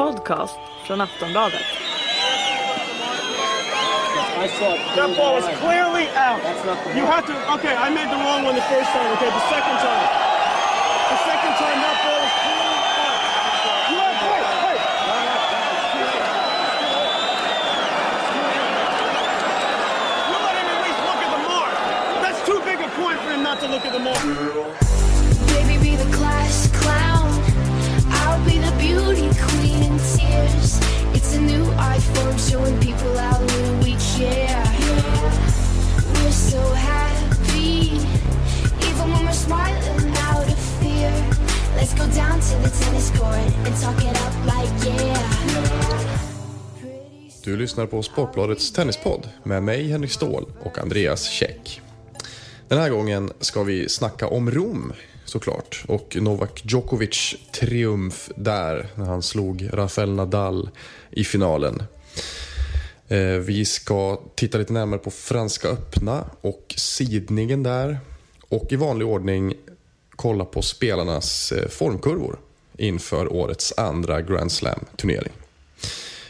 podcast från Aftonbladet. That ball was clearly out. You have to. Okay, I made the wrong one the first time. Okay, the second time. The second time that ball was clearly out. You have wait, wait. You let him at least look at the mark. That's too big a point for him not to look at the mark. Baby, be the class clown. I'll be the beauty new iPhone showing people out in a week, yeah. yeah. We're so happy, even when we're smiling out of fear. Let's go down to the tennis court and talk it up like yeah. yeah. Du lyssnar på Sportbladets tennispodd med mig Henrik Ståhl och Andreas Käck. Den här gången ska vi snacka om Rom såklart och Novak Djokovic triumf där när han slog Rafael Nadal i finalen. Eh, vi ska titta lite närmare på Franska öppna och sidningen där och i vanlig ordning kolla på spelarnas eh, formkurvor inför årets andra Grand Slam-turnering.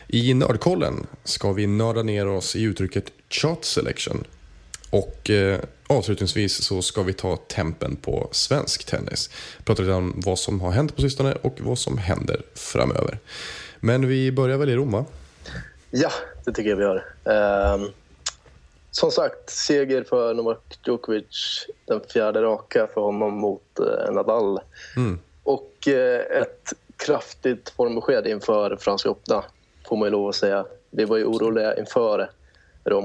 I Nördkollen ska vi nörda ner oss i uttrycket shot selection. Och eh, avslutningsvis så ska vi ta tempen på svensk tennis. Prata lite om vad som har hänt på sistone och vad som händer framöver. Men vi börjar väl i Rom va? Ja, det tycker jag vi gör. Ehm, som sagt, seger för Novak Djokovic. Den fjärde raka för honom mot eh, Nadal. Och eh, ett kraftigt formbesked inför Franska öppna, får man ju lov att säga. Vi var ju oroliga inför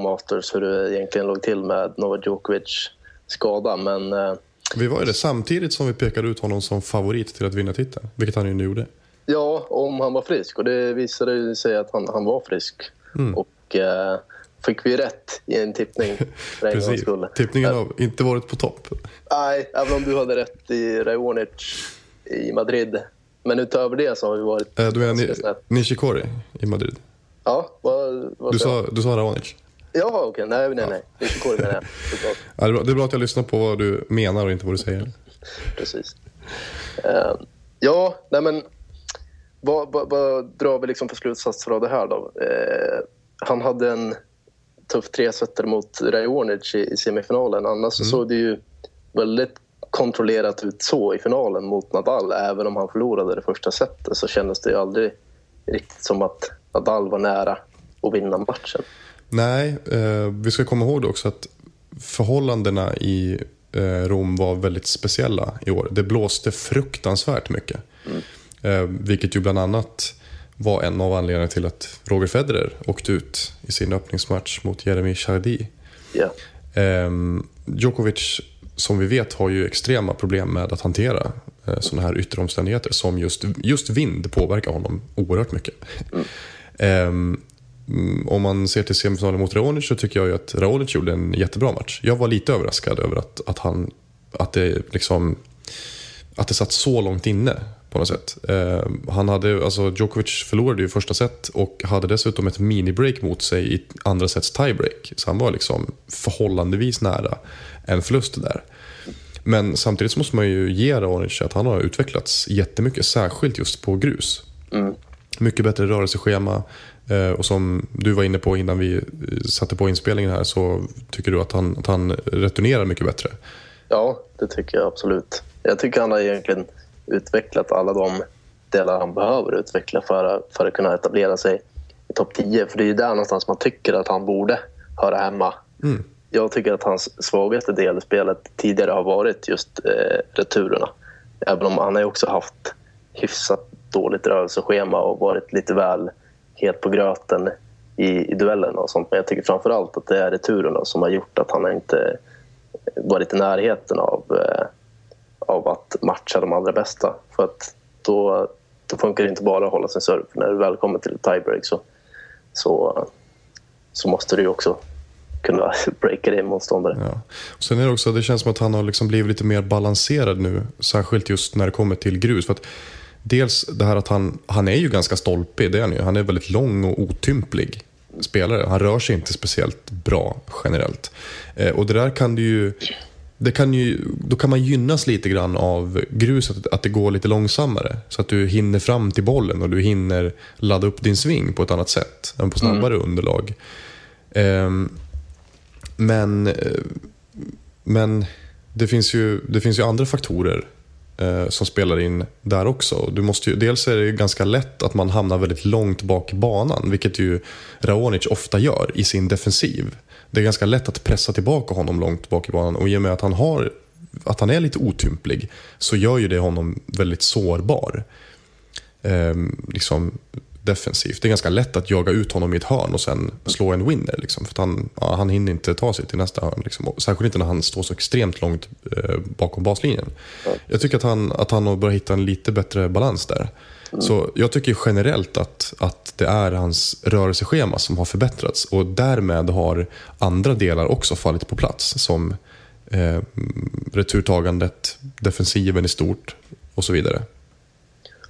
Masters hur det egentligen låg till med Novak Djokovic skada. Men eh, Vi var ju det samtidigt som vi pekade ut honom som favorit till att vinna titeln. Vilket han ju nu gjorde. Ja, om han var frisk. Och det visade sig att han, han var frisk. Mm. Och eh, fick vi rätt i en tippning för en gångs Precis. skull. Tippningen har inte varit på topp. Nej, även om du hade rätt i Raonic i Madrid. Men utöver det så har vi varit Eh, Du menar. Nishikori i Madrid? Ja, vad, vad Du sa du sa Raonic? Ja, okej. Nej, nej, nej. Nishikori menar jag. Ja, det, är bra, det är bra att jag lyssnar på vad du menar och inte vad du säger. Precis. Eh, ja, nej men vad, vad, vad drar vi liksom för slutsatser av det här då? Eh, han hade en tuff tresetare mot Raonic i, i semifinalen. Annars så såg det ju väldigt kontrollerat ut så i finalen mot Nadal. Även om han förlorade det första setet så kändes det ju aldrig riktigt som att Nadal var nära att vinna matchen. Nej, eh, vi ska komma ihåg också att förhållandena i eh, Rom var väldigt speciella i år. Det blåste fruktansvärt mycket. Eh, vilket ju bland annat var en av anledningarna till att Roger Federer åkte ut i sin öppningsmatch mot Jeremy Chardy. Ehm, Djokovic, som vi vet, har ju extrema problem med att hantera eh, sådana här yttre omständigheter som just, just vind påverkar honom oerhört mycket. Ehm, mm, om man ser till semifinalen mot Raonic så tycker jag ju att Raonic gjorde en jättebra match. Jag var lite överraskad över att, att, han, att, det, liksom, att det satt så långt inne på något sätt. Ehm, han hade, alltså Djokovic förlorade ju första set och hade dessutom ett mini-break mot sig i andra sets tiebreak. Så han var liksom förhållandevis nära en förlust där. Men samtidigt så måste man ju ge Raonic att han har utvecklats jättemycket, särskilt just på grus. Mycket bättre rörelseschema. Eh, Och som du var inne på innan vi eh, satte på inspelningen här så tycker du att han, att han returnerar mycket bättre. Ja, det tycker jag absolut. Jag tycker han har egentligen utvecklat alla de delar han behöver utveckla för, för att kunna etablera sig i topp 10. För det är ju där någonstans man tycker att han borde höra hemma. Jag tycker att hans svagaste del i spelet tidigare har varit just eh, returerna. Även om han har också haft hyfsat dåligt rörelseschema och varit lite väl het på gröten i, i duellerna och sånt. Men jag tycker framför allt att det är returerna som har gjort att han inte varit i närheten av, eh, av att matcha de allra bästa. För att då, då funkar det inte bara att hålla sin serve. När du väl kommer till tiebreak så, så, så måste du ju också kunna breaka din motståndare. Ja. Och sen är det också, det känns som att han har liksom blivit lite mer balanserad nu. Särskilt just när det kommer till grus. För att dels det här att han, han är ju ganska stolpig, det är han ju. Han är väldigt lång och otymplig spelare. Han rör sig inte speciellt bra generellt. Eh, och det där kan du ju det kan ju, då kan man gynnas lite grann av gruset, att det går lite långsammare. Så att du hinner fram till bollen och du hinner ladda upp din sving på ett annat sätt än på snabbare underlag. Ehm, men eh, men det, finns ju, det finns ju andra faktorer Eh, som spelar in där också. Du måste ju, dels är det ju ganska lätt att man hamnar väldigt långt bak i banan, vilket ju Raonic ofta gör i sin defensiv. Det är ganska lätt att pressa tillbaka honom långt bak i banan och i och med att han, har, att han är lite otymplig så gör ju det honom väldigt sårbar. Eh, liksom defensivt. Det är ganska lätt att jaga ut honom i ett hörn och sen slå en winner. Liksom, för han, ja, han hinner inte ta sig till nästa hörn. Liksom. Särskilt inte när han står så extremt långt eh, bakom baslinjen. Jag tycker att han, att han har börjat hitta en lite bättre balans där. Så jag tycker generellt att, att det är hans rörelseschema som har förbättrats och därmed har andra delar också fallit på plats som eh, returtagandet, defensiven i stort och så vidare.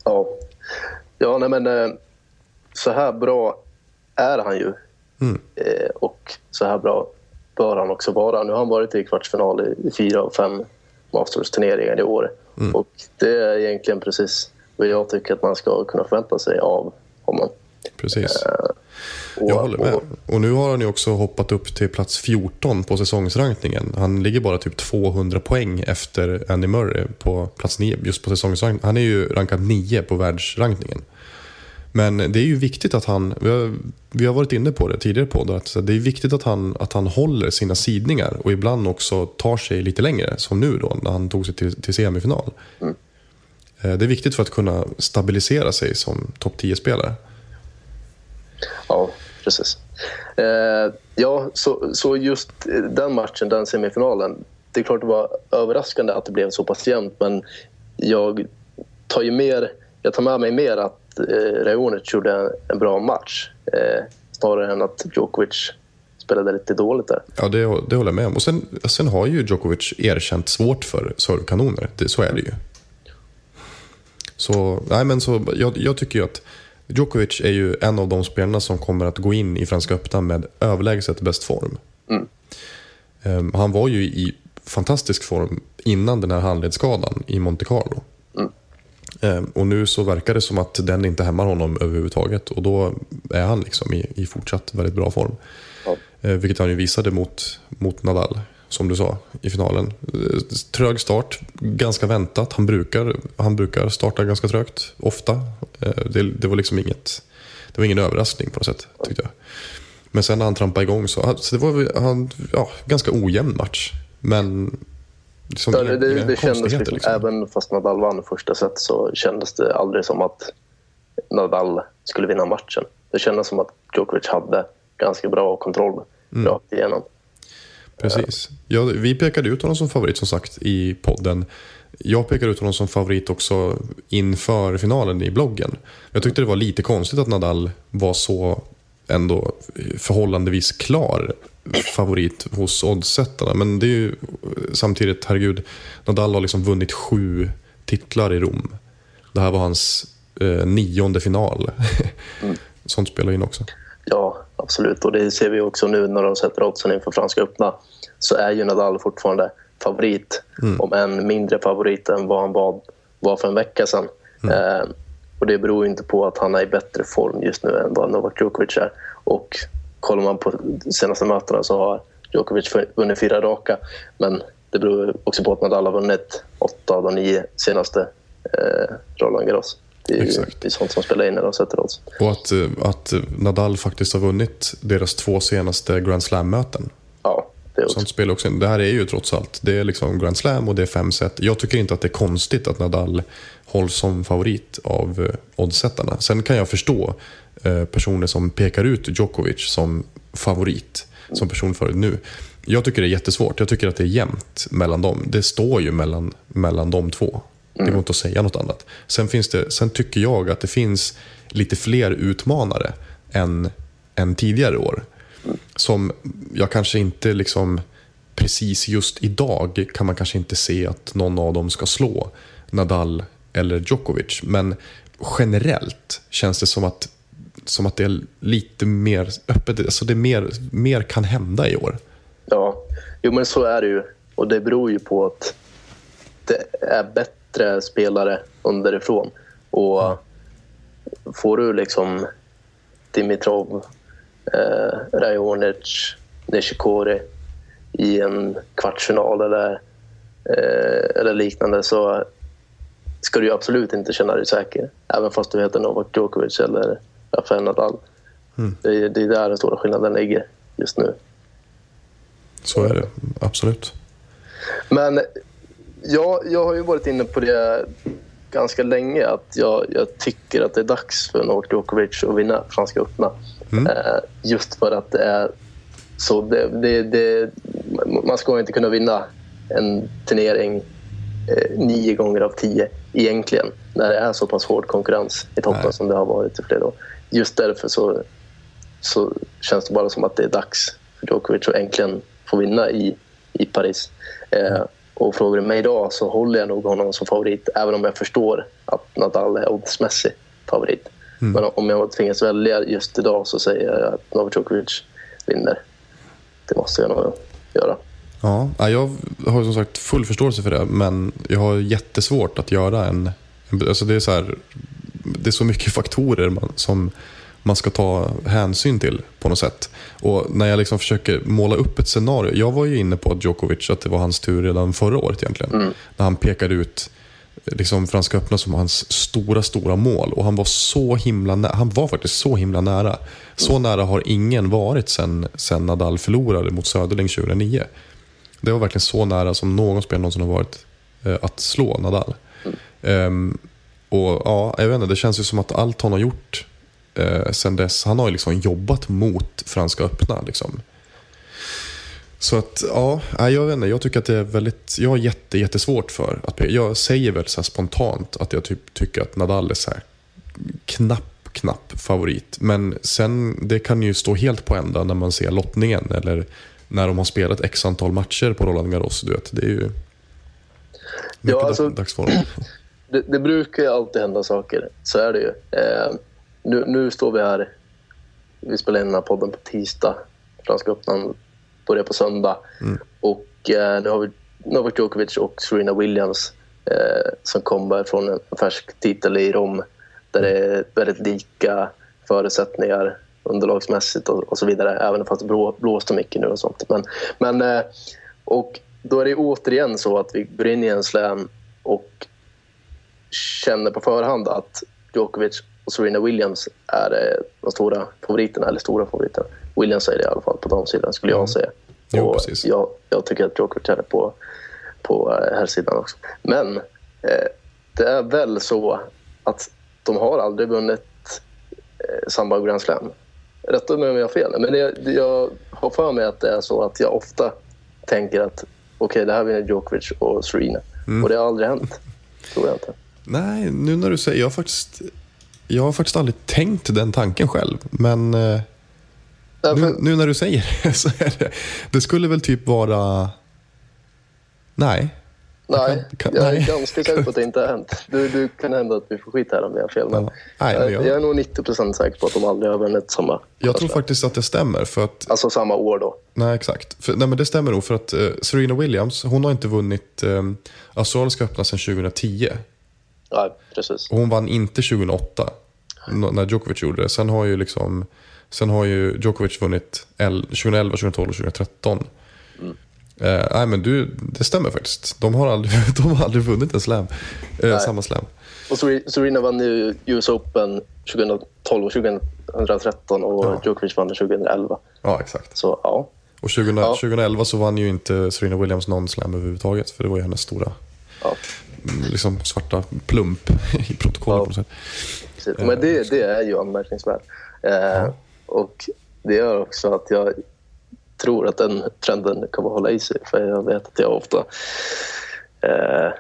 Ja, ja nej men eh, så här bra är han ju. Mm. Eh, och så här bra bör han också vara. Nu har han varit i kvartsfinal i, fyra av fem Masters-turneringar i år. Mm. Och det är egentligen precis vad jag tycker att man ska kunna förvänta sig av honom. Precis. Och, Jag håller med. och- Och nu har han ju också hoppat upp till plats 14 på säsongsrankningen. Han ligger bara typ 200 poäng efter Andy Murray på plats 9 just på säsongsrankningen. Han är ju rankad 9 på världsrankningen. Men det är ju viktigt att han, vi har, vi har varit inne på det tidigare på det, att det är viktigt att han, att han håller sina sidningar och ibland också tar sig lite längre, som nu då när han tog sig till, till semifinal. Eh, Det är viktigt för att kunna stabilisera sig som topp 10-spelare. Ja, precis. Eh, ja, så, så just den matchen, den semifinalen. Det är klart det var överraskande att det blev så pass jämnt men jag tar ju mer, jag tar med mig mer att eh, Raonic gjorde en, bra match eh, snarare än att Djokovic spelade lite dåligt där. Ja, det, det håller jag med om. Och sen, sen har ju Djokovic erkänt svårt för servkanoner. Det, så är det ju. Så, nej men så, jag, jag tycker ju att Djokovic är ju en av de spelarna som kommer att gå in i Franska öppna med överlägset bäst form. Mm. Ehm, han var ju i fantastisk form innan den här handledsskadan i Monte Carlo. Ehm, och nu så verkar det som att den inte hämmar honom överhuvudtaget. Och då är han liksom i, i fortsatt väldigt bra form. Ja. Eh, vilket han ju visade mot, mot Nadal, som du sa, i finalen. Eh, Trög start, ganska väntat. Han brukar, han brukar starta ganska trögt, ofta. Eh, det, det var liksom inget, det var ingen överraskning på något sätt, tyckte jag. Men sen när han trampade igång så, så det var han, ja, ganska ojämn match. Men liksom Ja, det, det, det kändes liksom, Liksom. även fast Nadal vann första set så kändes det aldrig som att Nadal skulle vinna matchen. Det kändes som att Djokovic hade ganska bra kontroll Mm. rakt igenom. Precis. Ja, vi pekade ut honom som favorit som sagt i podden. Jag pekade ut honom som favorit också inför finalen i bloggen. Jag tyckte det var lite konstigt att Nadal var så ändå förhållandevis klar favorit hos oddsättarna. Men det är ju samtidigt, herregud, Nadal har liksom vunnit sju titlar i Rom. Det här var hans eh, nionde final. Sånt spelar in också. Ja, absolut. Och det ser vi också nu när de sätter oddsen inför Franska öppna. Så är ju Nadal fortfarande favorit, om en mindre favorit än vad han var, var för en vecka sedan. Eh, och det beror ju inte på att han är i bättre form just nu än vad Novak Djokovic är. Och kollar man på senaste mötena så har Djokovic vunnit fyra raka. Men det beror också på att Nadal har vunnit åtta av de nio senaste eh, Roland Garros. Det är, ju, det är sånt som spelar in när de sätter odds. Och att, eh, att Nadal faktiskt har vunnit deras två senaste Grand Slam-möten. Ja, det är också. Sånt spelar också in. Det här är ju trots allt det är liksom Grand Slam och det är fem set. Jag tycker inte att det är konstigt att Nadal hålls som favorit av eh, oddsättarna. Sen kan jag förstå personer som pekar ut Djokovic som favorit, som person förut nu. Jag tycker det är jättesvårt. Jag tycker att det är jämnt mellan dem. Det står ju mellan, mellan de två. Det går inte att säga något annat. Sen, finns det, sen tycker jag att det finns lite fler utmanare än, än tidigare år. Som jag kanske inte liksom precis just idag kan man kanske inte se att någon av dem ska slå Nadal eller Djokovic. Men generellt känns det som att, som att det är lite mer öppet. Alltså det är mer, mer kan hända i år. Ja, jo men så är det ju. Och det beror ju på att det är bättre spelare underifrån. Och får du liksom Dimitrov, eh, Rajonic, Nishikori i en kvartsfinal eller, eh, eller liknande så ska du absolut inte känna dig säker. Även fast du heter Novak Djokovic eller Rafael Nadal. Det, är, det är där den stora skillnaden ligger just nu. Så är det, absolut. Men jag, jag har ju varit inne på det ganska länge att jag, jag tycker att det är dags för Novak Djokovic att vinna Franska öppna. Eh, just för att det är så... Det, det, det, man ska inte kunna vinna en turnering nio gånger av tio egentligen när det är så pass hård konkurrens i toppen Nej. som det har varit i flera år. Just därför så, så känns det bara som att det är dags för Djokovic att äntligen få vinna i, i Paris. Eh, och frågar du mig idag så håller jag nog honom som favorit även om jag förstår att Nadal är oddsmässig favorit. Men om jag tvingas välja just idag så säger jag att Novak Djokovic vinner. Det måste jag nog göra. Ja, ja, jag har som sagt full förståelse för det, men jag har jättesvårt att göra en... Alltså det, är så här, det är så mycket faktorer man, som man ska ta hänsyn till på något sätt. Och när jag liksom försöker måla upp ett scenario. Jag var ju inne på Djokovic, att det var hans tur redan förra året egentligen. När han pekade ut liksom Franska öppna som hans stora, stora mål. Och han var så himla nära. Han var faktiskt så himla nära. Så nära har ingen varit sen, sen Nadal förlorade mot Söderling 2009. Det var verkligen så nära som någon spelare någonsin har varit eh, att slå Nadal. Ehm, och ja, jag vet inte, det känns ju som att allt han har gjort eh, sen dess, han har ju liksom jobbat mot Franska öppna. Liksom. Så att, ja, jag vet inte, jag tycker att det är väldigt, jag har jätte, jättesvårt för att, jag säger väl så här spontant att jag typ tycker att Nadal är så här knapp, knapp favorit. Men sen, det kan ju stå helt på ända när man ser lottningen eller när de har spelat x antal matcher på Roland Garros. Du vet, det är ju mycket Ja, alltså- dagsform. Det, det brukar ju alltid hända saker, så är det ju. Eh, nu, nu står vi här, vi spelar in den här podden på tisdag. Franska öppnan börjar på söndag. Och eh, nu har vi Novak Djokovic och Serena Williams eh, som kommer från en färsk titel i Rom där det är väldigt lika förutsättningar underlagsmässigt och, och så vidare. Även fast det blå, blåste mycket nu och sånt. Men, men, eh, och då är det återigen så att vi går in i en slam och känner på förhand att Djokovic och Serena Williams är eh, de stora favoriterna, eller stora favoriterna. Williams säger det i alla fall på damsidan, skulle jag säga. Jo, och precis. jag, jag tycker att Djokovic är det på, på eh, här sidan också. Men eh, det är väl så att de har aldrig vunnit eh, samba Grand Slam. Rätta mig om jag har fel, men det, jag har för mig att det är så att jag ofta tänker att okej, det här vinner Djokovic och Serena. Mm. Och det har aldrig hänt, tror jag inte. Nej, nu när du säger, jag har faktiskt, jag har faktiskt aldrig tänkt den tanken själv. Men eh, Därför, nu, nu när du säger det så är det, det skulle väl typ vara, nej. Nej, kan- jag är nej. ganska säker på att det inte har hänt. Du, du kan hända att vi får skit här om jag har fel. Men Ja. Nej, men jag, jag- är nog 90% säker på att de aldrig har vunnit samma. Jag tror faktiskt att det stämmer. För att, Alltså samma år då. nej, exakt. För, nej, men det stämmer nog. För att eh, Serena Williams, hon har inte vunnit eh, Australiska öppna sedan 2010. Ja, precis. Och hon vann inte 2008. n- När Djokovic gjorde det. Sen har ju liksom Sen har ju Djokovic vunnit el- 2011, 2012 och 2013. Eh, nej men du, det stämmer faktiskt. De har aldrig, de har aldrig vunnit en slam. Eh, samma slam. Och Serena vann ju US Open 2012 och 2013 och Ja. Djokovic vann 2011. Ja, exakt. Så ja, Och 20, Ja. 2011 så vann ju inte Serena Williams någon slam överhuvudtaget. För det var ju hennes stora ja mm, liksom svarta plump i protokollet Ja. på något sätt. precis. Men det, det är ju anmärkningsvärt. Eh, Och det gör också att jag tror att den trenden kommer hålla i sig. För jag vet att jag ofta eh,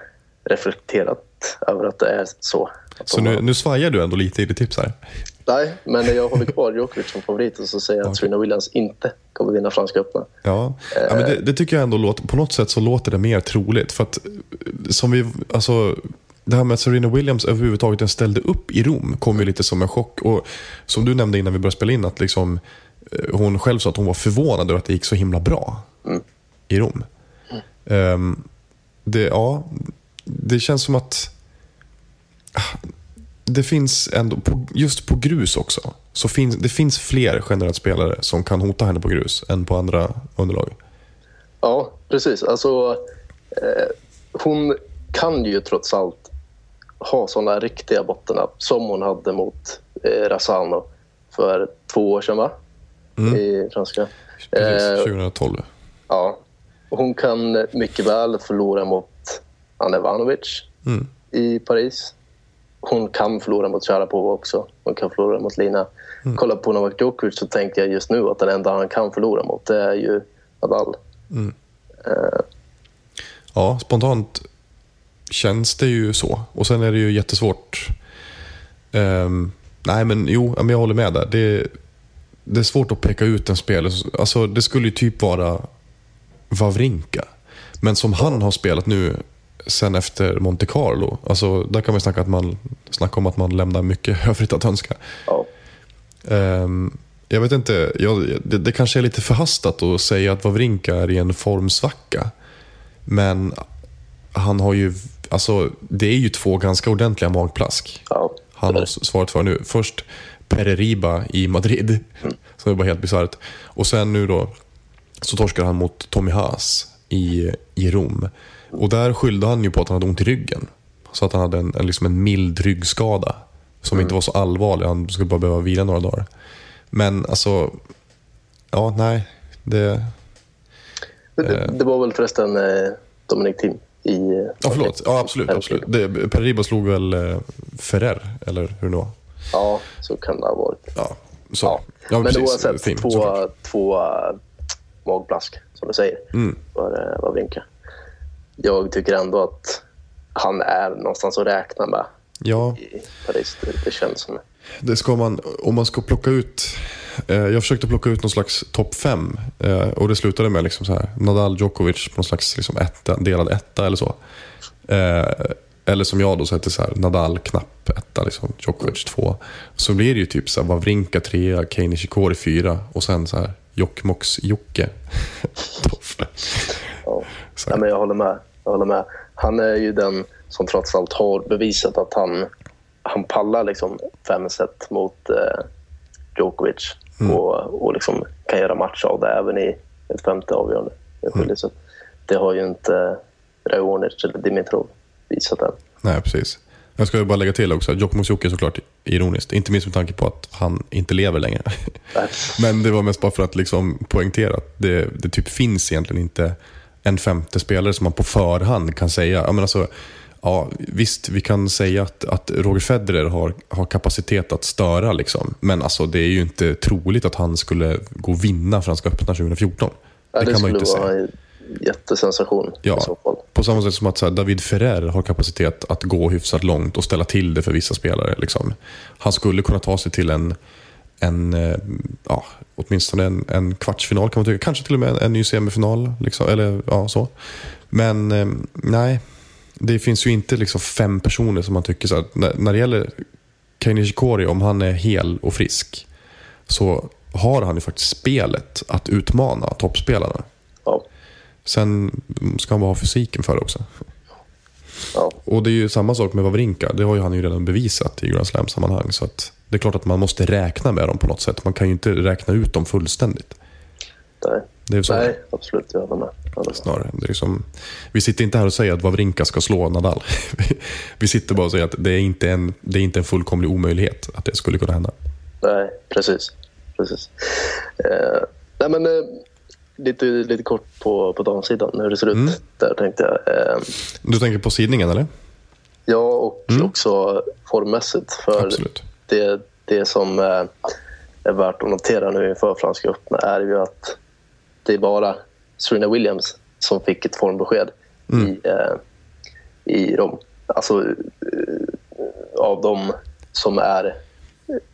reflekterat över att det är så. Så nu, har- nu svajar du ändå lite i ditt tips här. Nej, men jag håller kvar Djokovic som favorit och så säger jag att Serena Williams inte kommer vinna Franska öppna. Ja, ja men det, det tycker jag ändå låter, på något sätt så låter det mer troligt. För att eh, som vi, alltså, det här med att Serena Williams överhuvudtaget ställde upp i Rom kom ju lite som en chock. Och som du nämnde innan vi började spela in, att liksom, eh, hon själv sa att hon var förvånad över att det gick så himla bra i Rom. Ehm, det, ja, det känns som att ah, det finns ändå, på, just på grus också, så finns, det finns fler generellt spelare som kan hota henne på grus än på andra underlag. Ja, precis. Alltså, eh, hon kan ju trots allt ha sådana riktiga bottennapp som hon hade mot eh, Razzano för två år sedan, va? I franska. Precis, Eh, 2012. Ja. Hon kan mycket väl förlora mot Anna Ivanovic Mm. i Paris. Hon kan förlora mot Sharapova också. Hon kan förlora mot Lina. Mm. Kolla på Novak Djokovic så tänker jag just nu att den enda han kan förlora mot det är ju Nadal. Ja, spontant känns det ju så. Och sen är det ju jättesvårt. Ehm, nej, men jo, jag håller med där. Det, det är svårt att peka ut en spelare. Alltså, det skulle ju typ vara Wawrinka. Men som han har spelat nu sen efter Monte Carlo. Alltså, där kan man snacka, att man, snacka om att man lämnar mycket övrigt att önska. Ja. Ehm, jag vet inte, jag, det, det kanske är lite förhastat att säga att Wawrinka är i en formsvacka. Men han har ju, alltså det är ju två ganska ordentliga magplask. Ja. Han har svarat för nu. Först Pereriba i Madrid, som är bara helt bisarrt. Och sen nu då så torskar han mot Tommy Haas i, i Rom. Och där skyllde han ju på att han hade ont i ryggen. Så att han hade en, en, liksom en mild ryggskada. Som inte var så allvarlig, han skulle bara behöva vila några dagar. Men alltså, ja nej. Det, Det, det, det var väl förresten eh, Dominic Thiem i... eh, ja förlåt, ja absolut. Absolut. Det, Pereriba slog väl eh, Ferrer, eller hur det var? Ja, så kan det ha varit. Ja, så. Ja. Ja, Men precis. oavsett, Theme, två, såklart. två äh, magplask, som du säger, Mm. för äh, Wawrinka. Jag tycker ändå att han är någonstans att räkna med Ja, i Paris. Det, det känns som. det ska man, om man ska plocka ut, eh, jag försökte plocka ut någon slags topp fem eh, och det slutade med liksom så här, Nadal Djokovic på någon slags liksom etta, delad etta eller så. Eh, eller som jag då sätter så här, Nadal knapp etta, liksom, Djokovic två. Så blir det ju typ så här, Wawrinka trea, Kei Nishikori fyra och sen så här Jokkmokks Jocke. topp fem. Ja. Nej, men jag, håller med. jag håller med. Han är ju den som trots allt har bevisat att han, han pallar liksom fem set mot eh, Djokovic och, och liksom kan göra match av det även i ett femte avgörande. Mm. Det har ju inte Raonic eller Dimitrov visat än. Nej, precis. Jag ska bara lägga till också att Jokkmokks Jocke är såklart ironiskt. Inte minst med tanke på att han inte lever längre. Men det var mest bara för att liksom poängtera att det, det typ finns egentligen inte en femte spelare som man på förhand kan säga. Jag menar alltså, ja, visst, vi kan säga att, att Roger Federer har, har kapacitet att störa. Liksom. Men alltså, det är ju inte troligt att han skulle gå och vinna Franska öppna 2014. Ja, det, det kan man ju inte vara säga. En jättesensation i Ja, så fall. på samma sätt som att så här, David Ferrer har kapacitet att gå hyfsat långt och ställa till det för vissa spelare. Liksom. Han skulle kunna ta sig till en, en eh, ja, åtminstone en, en kvartsfinal kan man tycka. Kanske till och med en, en ny semifinal. Liksom, eller, ja, så. Men eh, nej, det finns ju inte liksom fem personer som man tycker så här, när, när det gäller Kei Nishikori, om han är hel och frisk så har han ju faktiskt spelet att utmana toppspelarna. Sen ska han bara ha fysiken för det också. Ja. Och det är ju samma sak med Wawrinka. Det har ju han ju redan bevisat i Grand Slam-sammanhang. Så att det är klart att man måste räkna med dem på något sätt. Man kan ju inte räkna ut dem fullständigt. Nej. Det är så Nej, absolut. Jag håller med. Snarare. Det är liksom, vi sitter inte här och säger att Wawrinka ska slå Nadal. vi sitter bara och säger att det är inte en, det är inte en fullkomlig omöjlighet att det skulle kunna hända. Nej, precis. precis. Eh, nej, men, eh, lite, lite kort på, på damsidan, hur det ser ut Mm. där tänkte jag. Eh, Du tänker på sidningen eller? ja, och också formmässigt. För Mm. Absolut. det, det som eh, är värt att notera nu inför Franska öppna är ju att det är bara Serena Williams som fick ett formbesked Mm. i, eh, i Rom. Alltså eh, av de som är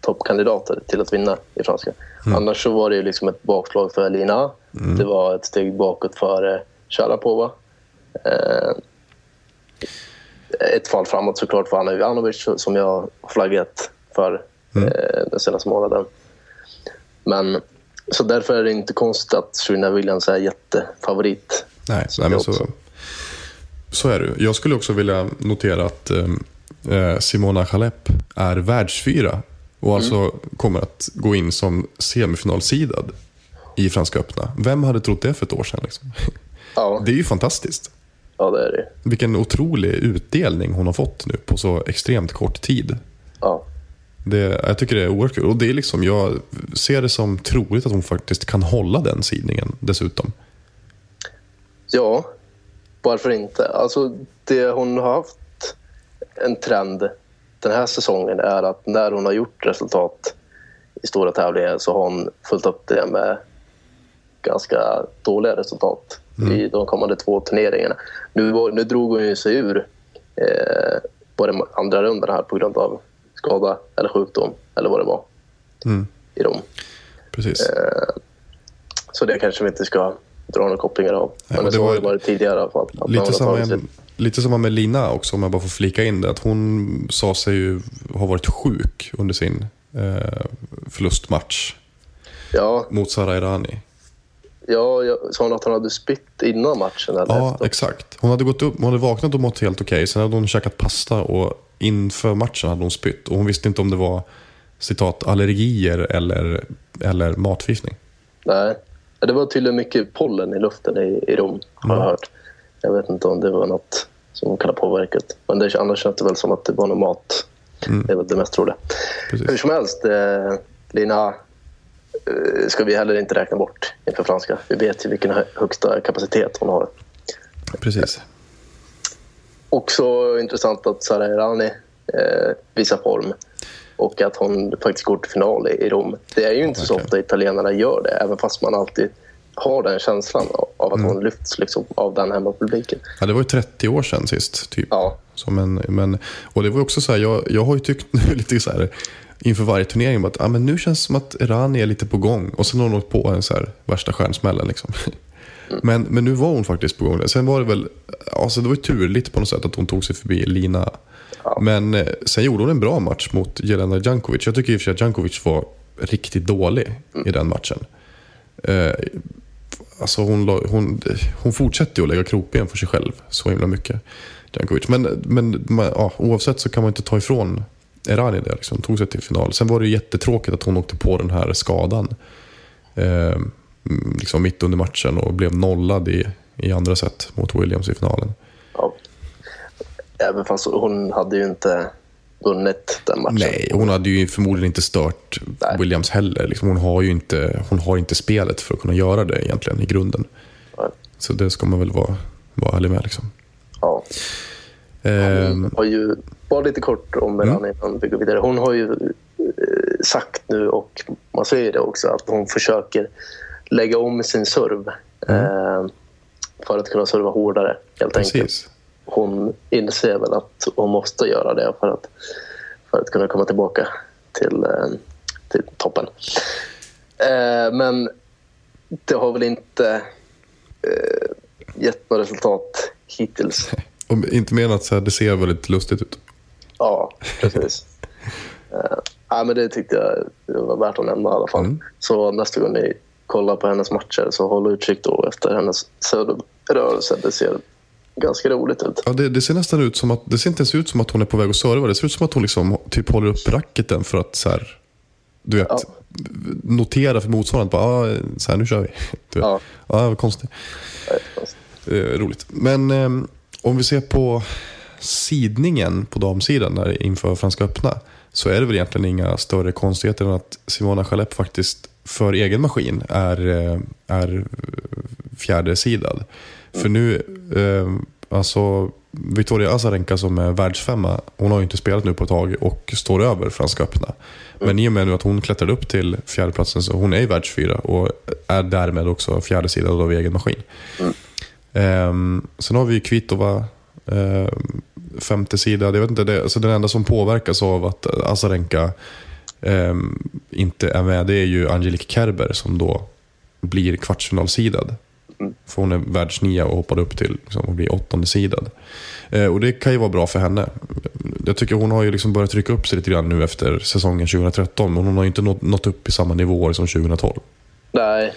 toppkandidater till att vinna i franska. Mm. Annars så var det ju liksom ett bakslag för Lina. Det var ett steg bakåt för eh, Sharapova. Eh, ett fall framåt såklart för Anna Ivanovic som jag flaggat för Mm. eh, den senaste månaden. Men så därför är det inte konstigt att Serena Williams är jättefavorit. Nej, nej men så. Så är det. Jag skulle också vilja notera att eh, Simona Halep är världsfyra och alltså kommer att gå in som semifinalsidad i Franska öppna. Vem hade trott det för ett år sedan? Liksom? Ja, Det är ju fantastiskt. ja det är det. Vilken otrolig utdelning hon har fått nu på så extremt kort tid. Ja. Det, jag tycker det är oerhört kul. Och det är liksom, jag ser det som troligt att hon faktiskt kan hålla den sidningen dessutom. ja, varför inte? Alltså, det hon har haft en trend den här säsongen är att när hon har gjort resultat i stora tävlingar så har hon följt upp det med ganska dåliga resultat i de kommande två turneringarna. Nu, var- nu drog hon ju sig ur eh, på den andra rundan här på grund av skada eller sjukdom eller vad det var Mm. i Rom. Precis. Så det kanske vi inte ska dra några kopplingar av. Nej, Men så det har var det tidigare i alla fall. Lite samma, lite samma med Lina också, om jag bara får flika in det. Att hon sa sig ju ha varit sjuk under sin eh, förlustmatch Ja, mot Sara Errani. ja, jag sa hon att hon hade spytt innan matchen? Eller Ja, efter? exakt. Hon hade, gått upp, hon hade vaknat och mått helt okej. Sen hade hon käkat pasta och inför matchen hade hon spytt. Och hon visste inte om det var citat allergier eller, eller matförgiftning. Nej. Det var tydligen mycket pollen i luften i, i Rom, har jag hört. Jag vet inte om det var något som kan ha påverkat. Men det, annars känns det väl som att det var något mat. Det är väl det mest troliga. Precis. Hur som helst, eh, Lina eh, ska vi heller inte räkna bort inför franska. Vi vet ju vilken hö- högsta kapacitet hon har. Precis. Också intressant att Sara Errani eh, visar form och att hon faktiskt går till final i, Rom. Det är ju inte så verkligen. ofta italienarna gör det, även fast man alltid har den känslan av, att Mm. hon lyfts liksom, av den hemmapubliken. Ja, det var ju 30 år sedan sist. Typ. Ja. Som en, men, och det var också så här, jag, jag har ju tyckt nu lite så här inför varje turnering att ah, men nu känns det som att Rani är lite på gång. Och sen har hon åkt på en så här värsta stjärnsmällen. Liksom. Men, men nu var hon faktiskt på gång. Sen var det väl, alltså det var ju turligt på något sätt att hon tog sig förbi Lina. Men eh, sen gjorde hon en bra match mot Jelena Jankovic. Jag tycker i och för sig att Jankovic var riktigt dålig i den matchen. Eh, Alltså hon, hon, hon fortsätter ju att lägga krokben för sig själv så himla mycket. Jankovic. Men, men ja, oavsett så kan man inte ta ifrån Erani det. Liksom. Hon tog sig till final. Sen var det ju jättetråkigt att hon åkte på den här skadan. Eh, liksom mitt under matchen och blev nollad i, i andra set mot Williams i finalen. Ja. Även fast hon hade ju inte vunnit den matchen. Nej, hon hade ju förmodligen inte stört Nej. Williams heller. Liksom, hon, har ju inte, hon har inte spelet för att kunna göra det egentligen i grunden. Nej. Så det ska man väl vara, vara ärlig med. Liksom. Ja. Ehm, Hon har ju, bara lite kort om Errani innan vi går vidare. Hon har ju eh, sagt nu, och man säger det också, att hon försöker lägga om sin serv eh, för att kunna serva hårdare, helt enkelt. Hon inser väl att hon måste göra det för att, för att kunna komma tillbaka till, eh, till toppen. Eh, men det har väl inte eh, gett några resultat hittills. Och inte mer än att så här, det ser väldigt lustigt ut. Ja, precis. ja, men det tyckte jag det var värt att nämna i alla fall. Mm. Så nästa gång ni kollar på hennes matcher så håll utkik då efter hennes servrörelse. Det ser ganska roligt ut. Ja, det, det ser nästan ut som att, det ser inte ens ut som att hon är på väg att serva. Det ser ut som att hon liksom typ håller upp racketen för att så här, du vet, Ja. notera för motståndaren. Bara, ah, så här, nu kör vi. Du vet. Ja. Det var konstigt. Eh, roligt. Men eh, om vi ser på sidningen på damsidan där inför Franska öppna. Så är det väl egentligen inga större konstigheter än att Simona Halep faktiskt för egen maskin är, eh, är fjärde sidad. För nu, eh, alltså Victoria Azarenka som är världsfemma, hon har ju inte spelat nu på ett tag och står över Franska öppna. Men i och med nu att hon klättrade upp till fjärdeplatsen så hon är ju världsfyra och är därmed också fjärde sidad av egen maskin. Ehm, sen har vi ju Kvitova, ehm, femte sida. Jag vet inte, det, alltså den enda som påverkas av att Azarenka ehm, inte är med, det är ju Angelique Kerber som då blir kvartsfinalsidad. För hon är världsnia och hoppade upp till liksom, att bli åttonde sidad. Eh, och det kan ju vara bra för henne. Jag tycker hon har ju liksom börjat trycka upp sig lite grann nu efter säsongen 2013. Men hon har ju inte nått, nått upp i samma nivåer som 2012. Nej,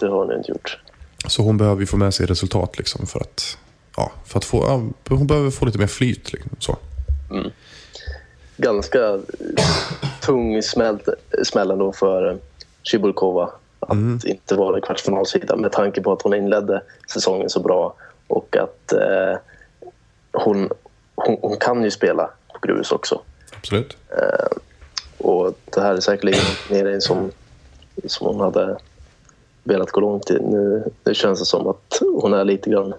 det har hon inte gjort. Så hon behöver ju få med sig resultat liksom för att ja, för att få, ja, hon behöver få lite mer flyt. Liksom, så. ganska tung smäll, smäll ändå för Cibulkova att inte vara kvartsfinalsida med tanke på att hon inledde säsongen så bra och att eh, hon, hon, hon kan ju spela på grus också. Absolut. Och det här är säkerligen en som, som hon hade velat gå långt i. Nu, nu känns det som att hon är lite grann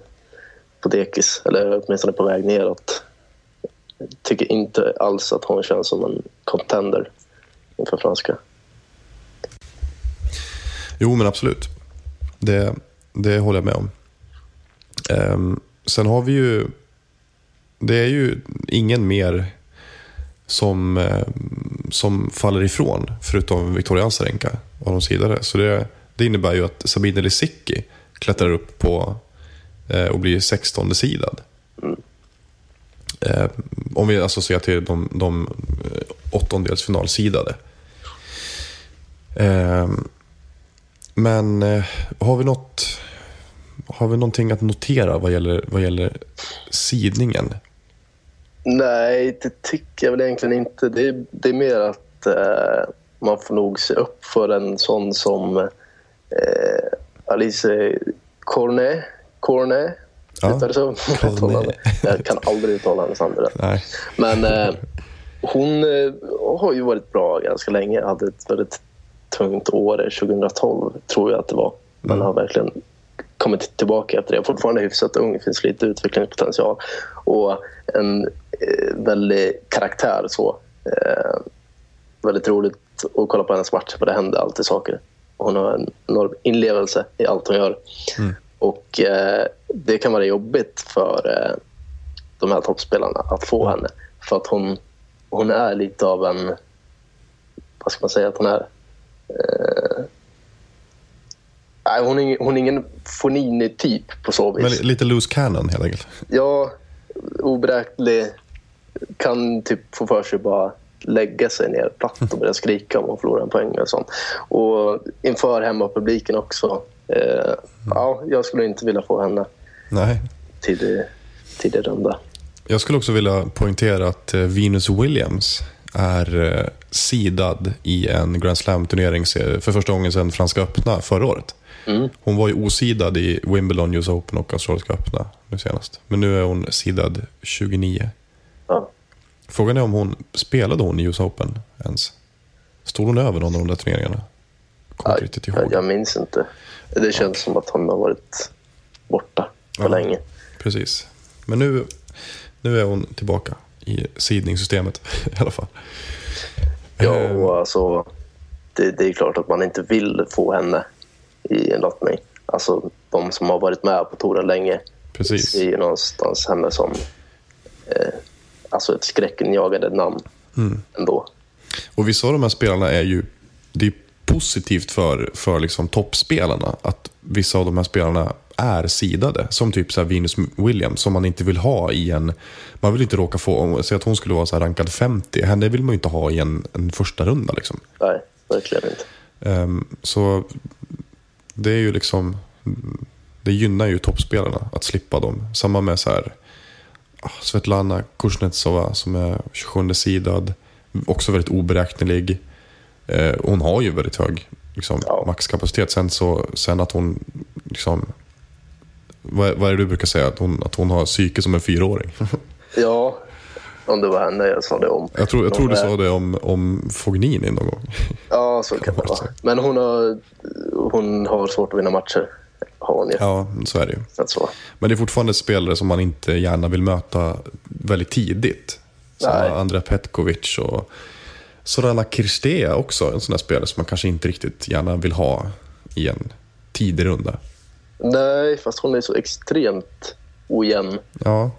på dekis, eller åtminstone på väg neråt. Jag tycker inte alls att hon känns som en contender inför franska. Jo, men absolut. Det, det håller jag med om. Um, sen har vi ju... Det är ju ingen mer som, eh, som faller ifrån, förutom Victoria Azarenka och de sidare. Så det, det innebär ju att Sabine Lisicki klättrar upp på eh, och blir 16 sidad. Eh, om vi alltså ser till de, de eh, åttondelsfinalsidade. Eh, men eh, har vi något har vi någonting att notera vad gäller, vad gäller sidningen? Nej, det tycker jag väl egentligen inte. Det är, det är mer att eh, man får nog se upp för en sån som eh, Alice Cornet. Cornet? Ja, det så? Cornet. Jag kan aldrig uttala hennes rätt. Nej. Men eh, hon eh, har ju varit bra ganska länge. Hade ett väldigt tungt år 2012, tror jag att det var. Men har verkligen kommit tillbaka efter det. Fortfarande hyfsat ung, finns lite utvecklingspotential. Och en eh, väldig karaktär. så. Eh, väldigt roligt att kolla på hennes matcher, för det händer alltid saker. Hon har en enorm inlevelse i allt hon gör. Och eh, det kan vara jobbigt för eh, de här toppspelarna att få henne. För att hon, hon är lite av en... Vad ska man säga att hon är? Eh, nej, hon, är hon är ingen Fonini-typ på så vis. Men li- lite loose cannon helt enkelt. Ja, oberäknelig. Kan typ få för sig bara lägga sig ner platt och börja skrika om hon förlorar en poäng och sånt. Och inför hemmapubliken också. Eh, ja, jag skulle inte vilja få henne Nej. tidig, tidig runda. Jag skulle också vilja poängtera att eh, Venus Williams är eh, sidad i en Grand Slam-turnering för första gången sedan Franska öppna förra året. Hon var ju osidad i Wimbledon, US Open och Australiska öppna nu senast. Men nu är hon sidad 29. Ja. Frågan är om hon spelade hon i US Open ens? Stod hon över någon av de där turneringarna? Kommer inte riktigt ihåg. Jag, minns inte. Det känns som att hon har varit borta för Ja. länge. Precis. Men nu, nu är hon tillbaka i sidningssystemet i alla fall. Ja, Eh, och alltså, det, det är klart att man inte vill få henne i en lottning. Alltså, de som har varit med på touren länge Precis. ser ju någonstans henne som eh, alltså ett skräckenjagande namn Mm. ändå. Och vissa av de här spelarna är ju det är positivt för, för liksom toppspelarna att vissa av de här spelarna är sidade. Som typ så här Venus Williams som man inte vill ha i en... Man vill inte råka få... Säg att hon skulle vara så rankad 50. Henne vill man ju inte ha i en, en första runda liksom. Nej, verkligen inte. Ehm, så det är ju liksom... Det gynnar ju toppspelarna att slippa dem. Samma med så här... ah, Svetlana Kuznetsova som är 27 sidad. Också väldigt oberäknelig. Eh, hon har ju väldigt hög liksom, Ja. maxkapacitet. Sen, så, sen att hon... Liksom, vad, vad är det du brukar säga? Att hon, att hon har psyke som en fyraåring. Ja, om det var henne jag sa det om. Jag tror, jag tror du sa det om, om Fognini någon gång. Ja, så kan det vara. Men hon har, hon har svårt att vinna matcher. Har hon ju. Ja, så är det ju. Så. Men det är fortfarande spelare som man inte gärna vill möta väldigt tidigt. Som Nej. Andra Petkovic och Sorana Kirstea också. En sån där spelare som man kanske inte riktigt gärna vill ha i en tidig runda. Nej, fast hon är så extremt ojämn. Ja,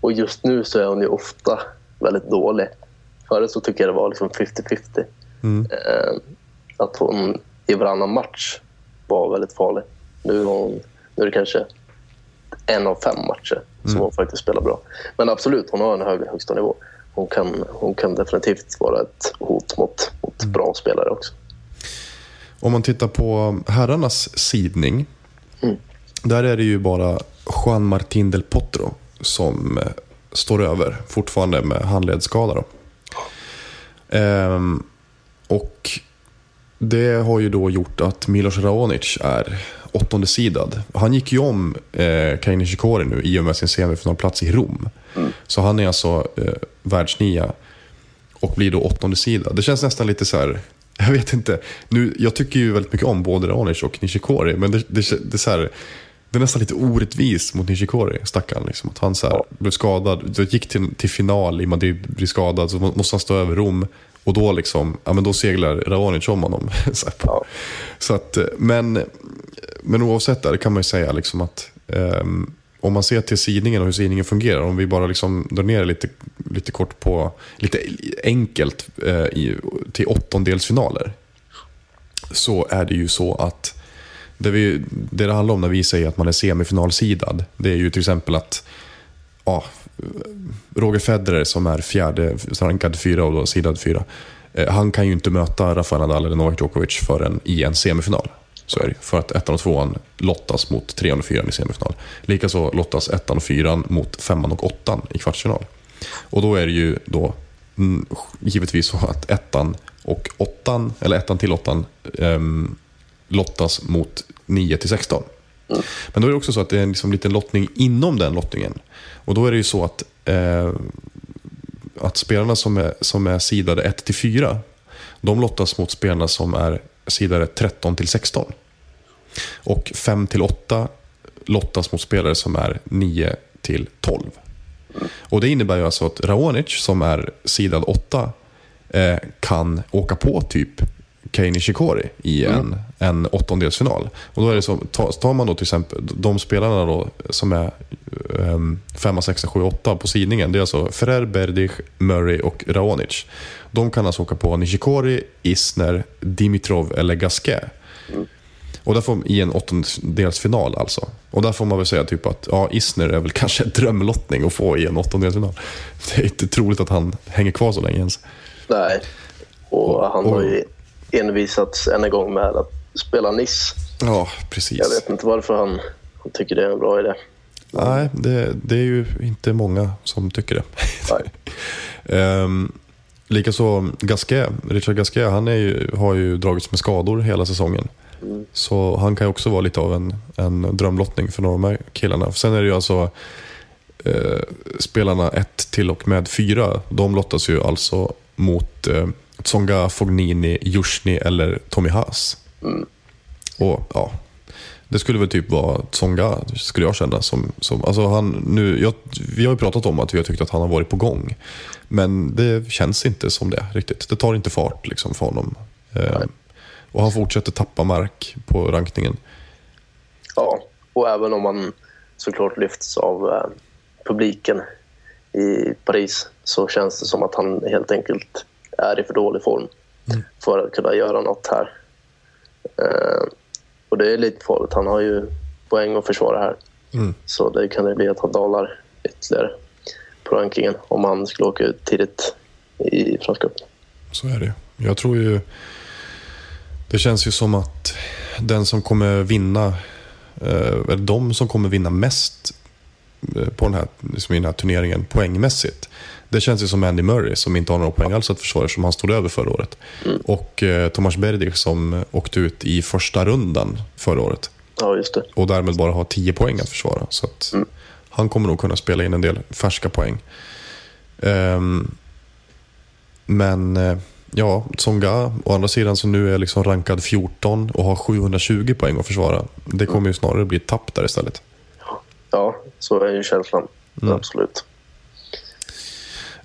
Och just nu så är hon ju ofta väldigt dålig. Förut så tycker jag det var liksom 50-50. Eh, att hon i varannan match var väldigt farlig. Nu är, hon, nu är det kanske en av fem matcher som hon faktiskt spelar bra. Men absolut, hon har en hög högsta nivå. Hon kan, hon kan definitivt vara ett hot mot, mot bra spelare också. Om man tittar på herrarnas sidning. Där är det ju bara Juan Martín del Potro som eh, står över fortfarande med handledsskada. Då. Ehm, och det har ju då gjort att Milos Raonic är åttonde sidad. Han gick ju om eh, Kei Nishikori nu i och med sin semifinalplats i Rom. Så han är alltså eh, världsnia och blir då åttonde sida. Det känns nästan lite så här, jag vet inte. Nu, jag tycker ju väldigt mycket om både Raonic och Nishikori, men det, det, det är så här, det är nästan lite orättvist mot Nishikori, stackarn. Liksom. Att han så här, blev skadad, gick till, till final i Madrid, blir skadad, så måste han stå över Rom. Och då, liksom, ja, men då seglar Raonic om honom. så, Ja. så att, eh, men, men oavsett det kan man ju säga liksom att ehm, om man ser till sidningen och hur sidningen fungerar, om vi bara liksom drar ner lite, lite kort på, lite enkelt eh, i, till åttondelsfinaler. Så är det ju så att det, vi, det det handlar om när vi säger att man är semifinalsidad, det är ju till exempel att ja, Roger Federer som är fjärde, rankad fyra och då sidad fyra. eh, Han kan ju inte möta Rafael Nadal eller Novak Djokovic förrän i en semifinal. Så är det. För att ettan och tvåan lottas mot trean och fyran i semifinal. Likaså lottas ettan och fyran mot femman och åttan i kvartsfinal. Och då är det ju då mm, givetvis så att ettan och åttan, eller ettan till åttan, ehm, lottas mot 9 till 16. Men då är det också så att det är en liksom liten lottning inom den lottningen. Och då är det ju så att, eh, att spelarna som är, som är sidade 1-4, de lottas mot spelarna som är sidade 13-16. Och 5-8 lottas mot spelare som är 9-12. Och det innebär ju alltså att Raonic som är sidad 8 eh, kan åka på typ Kei Nishikori i en, en åttondelsfinal. Och då är det så, tar, man då till exempel de spelarna då som är um, 5, 6, 7, 8 på sidningen. Det är alltså Ferrer, Berdych, Murray och Raonic. De kan alltså åka på Nishikori, Isner, Dimitrov eller Gasquet. Och där får, I en åttondelsfinal alltså. Och där får man väl säga typ att ja, Isner är väl kanske en drömlottning att få i en åttondelsfinal. Det är inte troligt att han hänger kvar så länge ens. Nej. Och han har och- ju envisats än en gång med att spela Nice. Ja, precis. Jag vet inte varför han, han tycker det är en bra idé. Nej, det, det är ju inte många som tycker det. Nej. um, Likaså Gasquet, Richard Gasquet, han ju, har ju dragits med skador hela säsongen. Så han kan ju också vara lite av en, en drömlottning för några av de här killarna. Sen är det ju alltså eh, spelarna 1 till och med 4. De lottas ju alltså mot eh, Tsonga, Fognini, Jusjny eller Tommy Haas. Och ja, det skulle väl typ vara Tsonga, skulle jag känna. Som, som, alltså han, nu, jag, vi har ju pratat om att vi har tyckt att han har varit på gång. Men det känns inte som det riktigt. Det tar inte fart liksom för honom. Eh, och han fortsätter tappa mark på rankningen. Ja, och även om man såklart lyfts av eh, publiken i Paris så känns det som att han helt enkelt är i för dålig form för att kunna göra något här. Eh, och det är lite farligt. Han har ju poäng att försvara här. Så det kan det bli att han dalar ytterligare på rankingen om han skulle åka ut tidigt i Franska. Så är det Jag tror ju... Det känns ju som att den som kommer vinna, eh, eller de som kommer vinna mest eh, på den här, liksom i den här turneringen poängmässigt. Det känns ju som Andy Murray som inte har några poäng alls att försvara som han stod över förra året. Och eh, Tomas Berdych som åkte ut i första rundan förra året. Ja, just det. Och därmed bara har 10 poäng att försvara. Så att han kommer nog kunna spela in en del färska poäng. Ehm, men eh, ja, Tsonga å andra sidan som nu är liksom rankad 14 och har 720 poäng att försvara. Det kommer ju snarare bli ett tapp där istället. Ja, så är ju känslan. Absolut.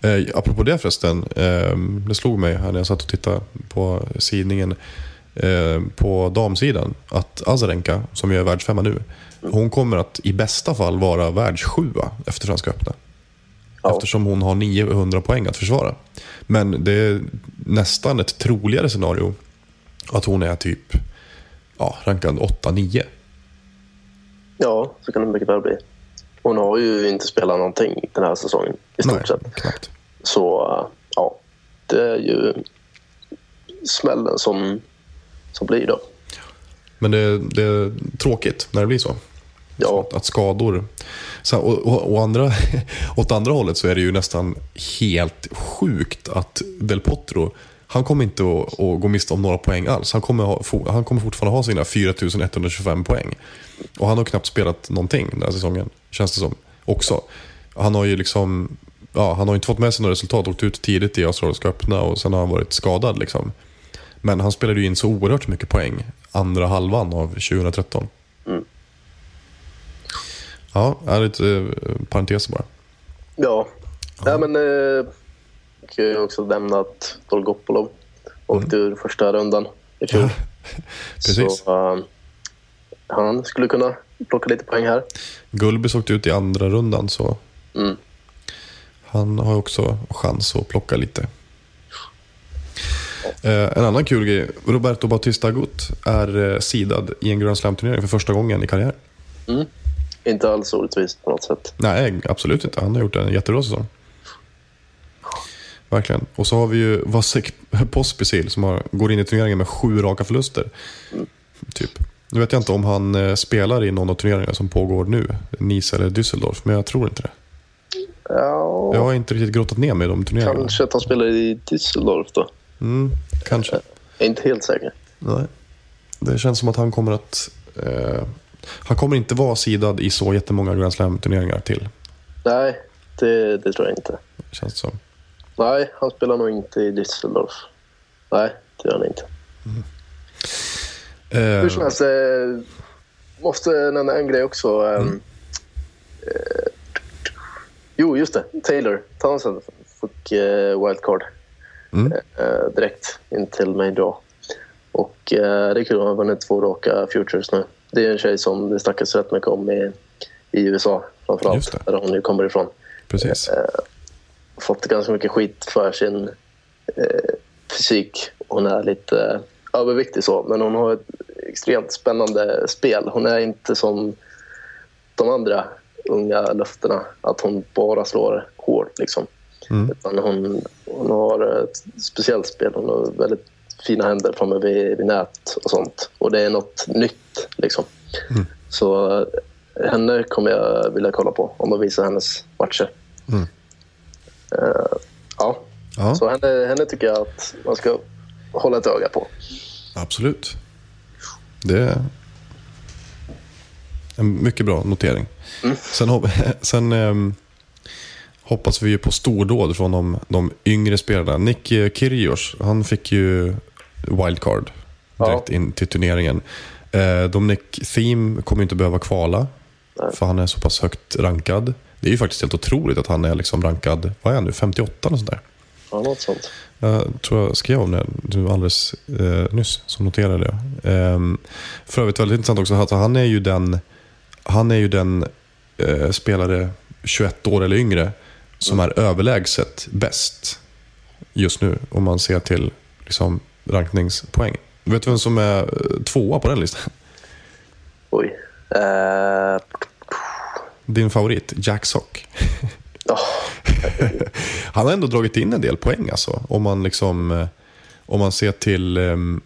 Eh, apropå det förresten, eh, det slog mig här när jag satt och tittade på sidningen eh, på damsidan att Azarenka, som ju är världsfemma nu, hon kommer att i bästa fall vara världssjua efter Franska öppna. Ja. Eftersom hon har 900 poäng att försvara. Men det är nästan ett troligare scenario att hon är typ ja, rankad 8-9. Ja, så kan det mycket väl bli. Hon har ju inte spelat någonting den här säsongen i stort Nej, sett. knappt. Så ja, det är ju smällen som, som blir då. Men det, det är tråkigt när det blir så. Ja. Att, att skador... Så, och, och, och andra, åt andra hållet så är det ju nästan helt sjukt att Del Potro, han kommer inte att, att gå miste om några poäng alls. Han kommer, ha, han kommer fortfarande ha sina 4125 poäng. Och han har knappt spelat någonting den här säsongen, känns det som. Också. Han har ju liksom... Ja, han har inte fått med sig några resultat, åkt ut tidigt i Australiska öppna och sen har han varit skadad. Liksom. Men han spelade ju in så oerhört mycket poäng andra halvan av 2013. Ja, det är lite eh, parentes bara. Ja, ja men eh, jag också nämna att Dolgopolov åkte ur första rundan i fjol. Mm. Precis. Så eh, han skulle kunna plocka lite poäng här. Gulbis åkte ut i andra rundan så Mm. han har också chans att plocka lite. Eh, en annan kul grej. Roberto Bautista Agut är eh, sidad i en Grand Slam-turnering för första gången i karriären. Inte alls orättvist på något sätt. Nej, absolut inte. Han har gjort en jättebra säsong. Verkligen. Och så har vi ju Vasek Pospisil som har, går in i turneringen med sju raka förluster. Typ. Nu vet jag inte om han eh, spelar i någon av turneringarna som pågår nu. Nice eller Düsseldorf, men jag tror inte det. Ja, Jag har inte riktigt grottat ner mig i de turneringarna. kanske att han spelar i Düsseldorf då. Mm, kanske. Jag är inte helt säker. Nej. Det känns som att han kommer att... Eh, han kommer inte vara sidad i så jättemånga Grand Slam-turneringar till. Nej, det, det tror jag inte. Känns det som. Nej, han spelar nog inte i Düsseldorf. Nej, det gör han inte. Eh, Hur som helst, eh, måste nämna en grej också. ehm, Eh, jo, just det. Taylor Townsend fick eh, wildcard Mm. eh, direkt in till main draw. Och eh, det är kul, hon har vunnit två raka futures nu. Det är en tjej som det snackas rätt mycket om i, i USA framförallt, där hon ju kommer ifrån. precis. Fått ganska mycket skit för sin eh, fysik. Hon är lite överviktig så, men hon har ett extremt spännande spel. Hon är inte som de andra unga löftena, att hon bara slår hårt. Liksom. Mm. Utan hon, hon har ett speciellt spel. Hon har väldigt fina händer framme vid, vid nät och sånt. Och det är något nytt. Liksom. Mm. Så eh, henne kommer jag vilja kolla på om man visar hennes matcher. Mm. Eh, ja, Ja, så henne, henne tycker jag att man ska hålla ett öga på. absolut. Det är en mycket bra notering. Sen, hop- sen ehm, hoppas vi ju på stordåd från de, de yngre spelarna. Nick eh, Kyrgios, han fick ju wildcard direkt Ja. in till turneringen. Eh, Dominic Thiem kommer inte behöva kvala, Nej. för han är så pass högt rankad. Det är ju faktiskt helt otroligt att han är liksom rankad, vad är han nu, 58 eller sånt där. Ja, något sånt. Jag tror jag skrev om det nu alldeles eh, nyss, så noterade jag. Ehm, för övrigt väldigt intressant också, att han är ju den, han är ju den eh, spelare 21 år eller yngre som är överlägset bäst just nu om man ser till liksom, rankningspoäng. Vet du vem som är eh, tvåa på den listan? Oj. Eh, Din favorit, Jack Sock. ja, Han har ändå dragit in en del poäng alltså. Om man, liksom, eh, om man ser till ehm,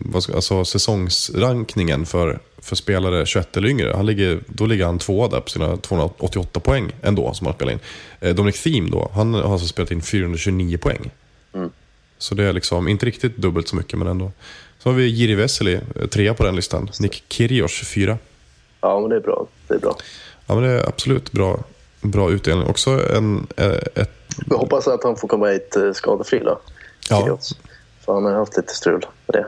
vad ska, alltså, säsongsrankningen för, för spelare 21 eller yngre. Han ligger, då ligger han tvåa där på sina 288 poäng ändå som han spelar in. Eh, Dominic Thiem då, han har alltså spelat in 429 poäng. Så det är liksom inte riktigt dubbelt så mycket men ändå. Så har vi Jiri Vesely, eh, trea på den listan. Nick Kyrgios, fyra. Ja, men det är bra. Det är bra. Ja men det är absolut bra, bra utdelning. Också en, eh, ett Jag hoppas att han får komma hit eh, skadefri då. Ja. För han har haft lite strul med det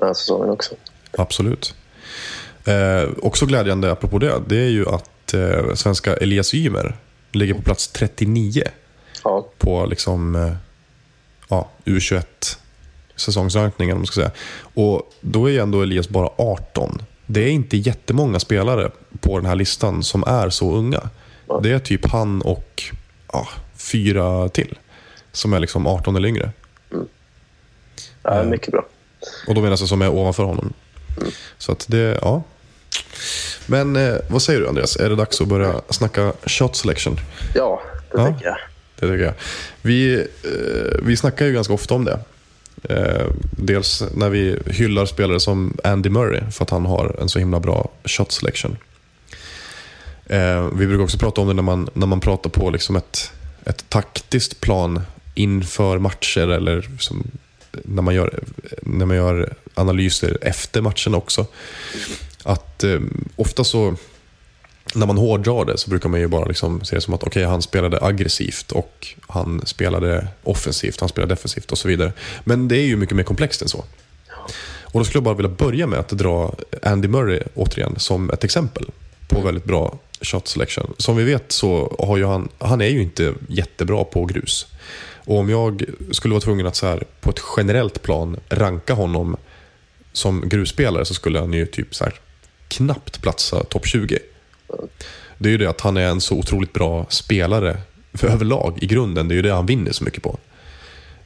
den här säsongen också. Absolut. Eh, också glädjande, apropå det, det är ju att eh, svenska Elias Ymer ligger på plats 39 Ja, på liksom, eh, ja, U21 säsongsrankningen om man ska säga. Och då är ju ändå Elias bara 18. Det är inte jättemånga spelare på den här listan som är så unga. Det är typ han och ja, fyra till som är liksom 18 eller yngre. ja mycket bra. Och då menas det som är ovanför honom. Så att det, ja. Men eh, vad säger du Andreas? Är det dags att börja snacka shot selection? Ja, det Ja. tycker jag. Det tycker jag. Vi, eh, vi snackar ju ganska ofta om det. Eh, dels när vi hyllar spelare som Andy Murray för att han har en så himla bra shot selection. Eh, vi brukar också prata om det när man, när man pratar på liksom ett, ett taktiskt plan inför matcher eller liksom när, man gör, när man gör analyser efter matchen också. Att eh, ofta så när man hårdrar det så brukar man ju bara liksom se det som att okay, han spelade aggressivt och han spelade offensivt, han spelade defensivt och så vidare. Men det är ju mycket mer komplext än så. Och då skulle jag bara vilja börja med att dra Andy Murray återigen som ett exempel på väldigt bra shot selection. Som vi vet så har ju han, han är ju inte jättebra på grus. Och om jag skulle vara tvungen att så här, på ett generellt plan ranka honom som grusspelare så skulle han ju typ så här, knappt platsa topp 20. Det är ju det att han är en så otroligt bra spelare för överlag i grunden. Det är ju det han vinner så mycket på.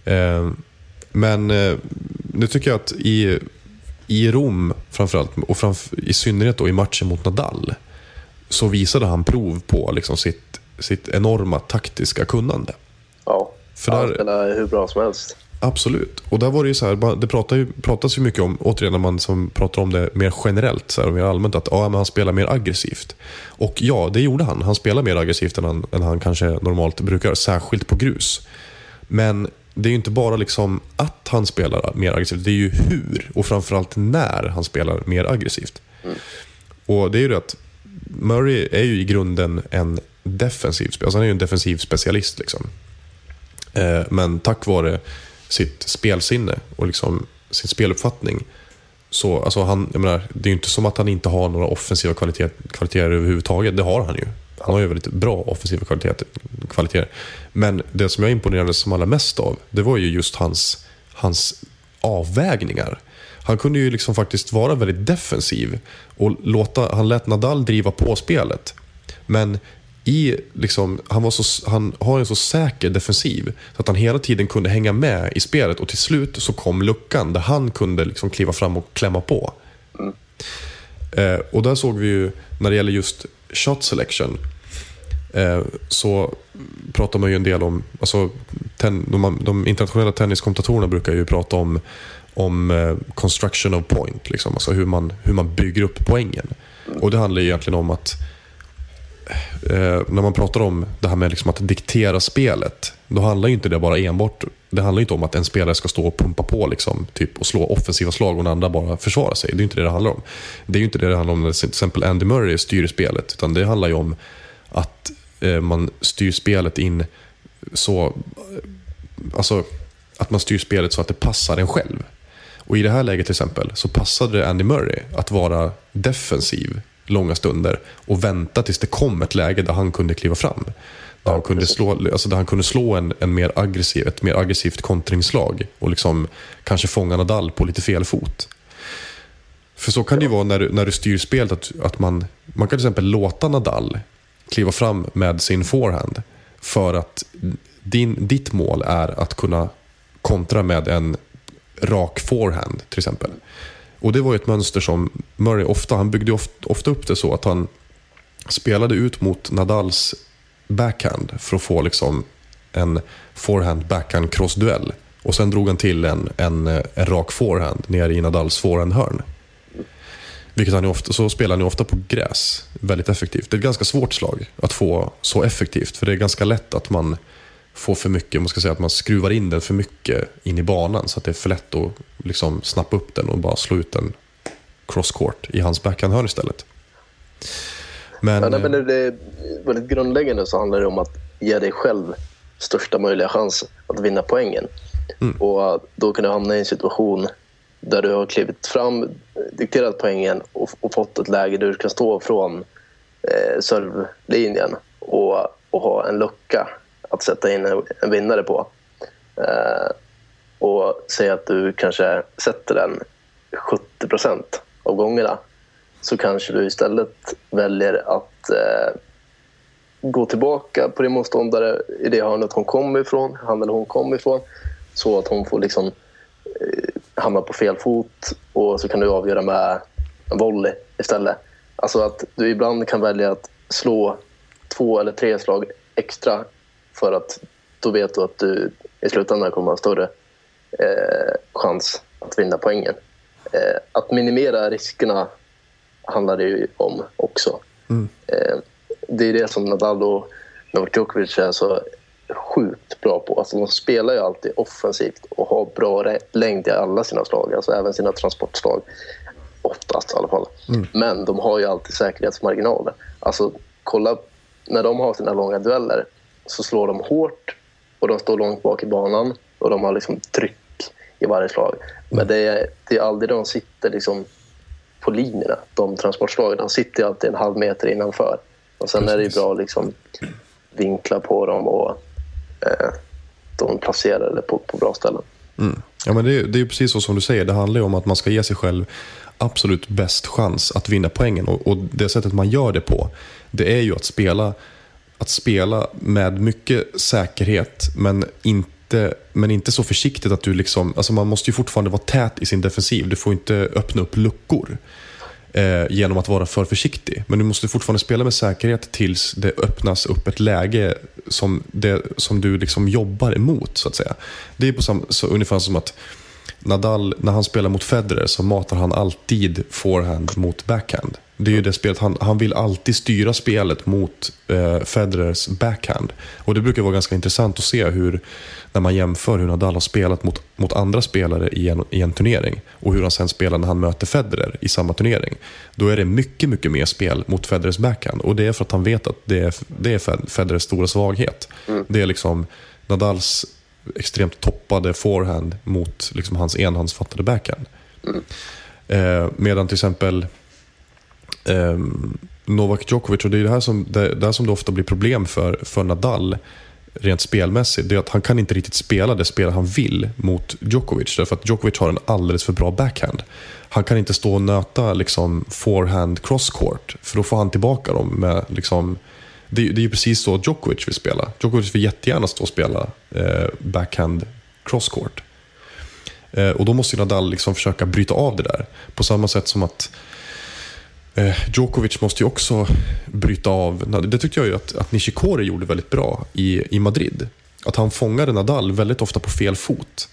Eh, men eh, nu tycker jag att i, i Rom framförallt och framför, i synnerhet då i matchen mot Nadal så visade han prov på liksom sitt, sitt enorma taktiska kunnande. Ja, För han där- spelar hur bra som helst. Absolut. Och där var det ju så här, det ju, pratas ju mycket om, återigen när man som pratar om det mer generellt så här, och mer allmänt, att ja, men han spelar mer aggressivt. Och ja, det gjorde han. Han spelar mer aggressivt än han, än han kanske normalt brukar, särskilt på grus. Men det är ju inte bara liksom att han spelar mer aggressivt, det är ju hur och framförallt när han spelar mer aggressivt. Och det är ju det att Murray är ju i grunden en defensiv. Alltså han är ju en defensiv specialist. Liksom. Eh, Men tack vare sitt spelsinne och liksom sin speluppfattning så alltså han, jag menar, det är ju inte som att han inte har några offensiva kvaliteter, kvaliteter överhuvudtaget. Det har han ju. Han har ju väldigt bra offensiva kvaliteter. kvaliteter. Men det som jag imponerades som allra mest av, det var ju just hans, hans avvägningar. Han kunde ju liksom faktiskt vara väldigt defensiv och låta, han lät Nadal driva på spelet. Men i, liksom, han, var så, han har en så säker defensiv så att han hela tiden kunde hänga med i spelet och till slut så kom luckan där han kunde liksom kliva fram och klämma på. Eh, och där såg vi ju, när det gäller just shot selection, eh, så pratar man ju en del om, alltså, ten, de, de internationella tenniskommentatorerna brukar ju prata om, om eh, construction of point, liksom, alltså hur man, hur man bygger upp poängen. Och det handlar ju egentligen om att eh, när man pratar om det här med liksom att diktera spelet, då handlar ju inte det bara enbart det handlar inte om att en spelare ska stå och pumpa på liksom, typ, och slå offensiva slag och den andra bara försvara sig. Det är ju inte det det handlar om. Det är ju inte det det handlar om när till exempel Andy Murray styr spelet. Utan det handlar ju om att eh, man styr spelet in så... Alltså, att man styr spelet så att det passar en själv. Och i det här läget till exempel så passade det Andy Murray att vara defensiv långa stunder och vänta tills det kom ett läge där han kunde kliva fram. Där han kunde slå, alltså där han kunde slå en, en mer aggressiv, ett mer aggressivt kontringslag och liksom kanske fånga Nadal på lite fel fot. För så kan det ju vara när du, när du styr spelet, att, att man, man kan till exempel låta Nadal kliva fram med sin forehand för att din, ditt mål är att kunna kontra med en rak forehand till exempel. Och det var ju ett mönster som Murray ofta, han byggde ofta, ofta upp det så att han spelade ut mot Nadals backhand för att få liksom en forehand backhand crossduell. Och sen drog han till en, en, en rak forehand nere i Nadals forehandhörn. Vilket han ju ofta, så spelar han ju ofta på gräs. Väldigt effektivt. Det är ett ganska svårt slag att få så effektivt. För det är ganska lätt att man får för mycket, man ska säga att man skruvar in den för mycket in i banan. Så att det är för lätt att liksom snappa upp den och bara slå ut den crosscourt i hans backhandhörn istället. Men, Ja, nej, men eh, det är väldigt grundläggande så handlar det om att ge dig själv största möjliga chans att vinna poängen. Och då kan du hamna i en situation där du har klivit fram, dikterat poängen och, och fått ett läge där du kan stå från eh, servlinjen och, och ha en lucka att sätta in en, vinnare på. Eh, och säga att du kanske sätter den 70 procent av gångerna så kanske du istället väljer att eh, gå tillbaka på din motståndare i det hörnet hon kommer ifrån, han eller hon kommer ifrån så att hon får liksom eh, hamna på fel fot och så kan du avgöra med en volley istället. Alltså att du ibland kan välja att slå två eller tre slag extra för att då vet du att du i slutändan kommer ha större eh, chans att vinna poängen. Eh, att minimera riskerna handlar det ju om också. Eh, det är det som Nadal och Novak Djokovic är så sjukt bra på. Alltså de spelar ju alltid offensivt och har bra längd i alla sina slag, alltså även sina transportslag. Oftast i alla fall. Men de har ju alltid säkerhetsmarginaler. Alltså kolla, när de har sina långa dueller så slår de hårt och de står långt bak i banan och de har liksom tryck i varje slag. Men det är, det är aldrig de sitter liksom på linjerna, de transportslagen. De sitter alltid en halv meter innanför. Och sen är det ju bra att liksom vinkla på dem och eh, de placerar det på, på bra ställen. Ja, men det, är, det är ju precis så som du säger. Det handlar ju om att man ska ge sig själv absolut bäst chans att vinna poängen. Och, och det sättet man gör det på, det är ju att spela, att spela med mycket säkerhet, men inte, men inte så försiktigt att du liksom... Alltså man måste ju fortfarande vara tät i sin defensiv. Du får inte öppna upp luckor eh, genom att vara för försiktig. Men du måste fortfarande spela med säkerhet tills det öppnas upp ett läge som, det, som du liksom jobbar emot. så att säga. Det är på sam, så ungefär som att Nadal, när han spelar mot Federer så matar han alltid forehand mot backhand. Det är ju det spelet, han, han vill alltid styra spelet mot eh, Federers backhand. Och det brukar vara ganska intressant att se hur, när man jämför hur Nadal har spelat mot, mot andra spelare i en, i en turnering och hur han sen spelar när han möter Federer i samma turnering. Då är det mycket, mycket mer spel mot Federers backhand. Och det är för att han vet att det är, det är Fed- Federers stora svaghet. Det är liksom Nadals extremt toppade forehand mot liksom hans enhandsfattade backhand. Eh, medan till exempel eh, Novak Djokovic, och det är det här som det, det här som det ofta blir problem för, för Nadal rent spelmässigt, det är att han kan inte riktigt spela det spel han vill mot Djokovic. Därför att Djokovic har en alldeles för bra backhand. Han kan inte stå och nöta liksom forehand crosscourt, för då får han tillbaka dem med liksom det, det är ju precis så Djokovic vill spela. Djokovic vill jättegärna stå och spela eh, backhand crosscourt. Eh, och då måste ju Nadal liksom försöka bryta av det där. På samma sätt som att Eh, Djokovic måste ju också bryta av, det tyckte jag ju att, att Nishikori gjorde väldigt bra i, i Madrid. Att han fångade Nadal väldigt ofta på fel fot.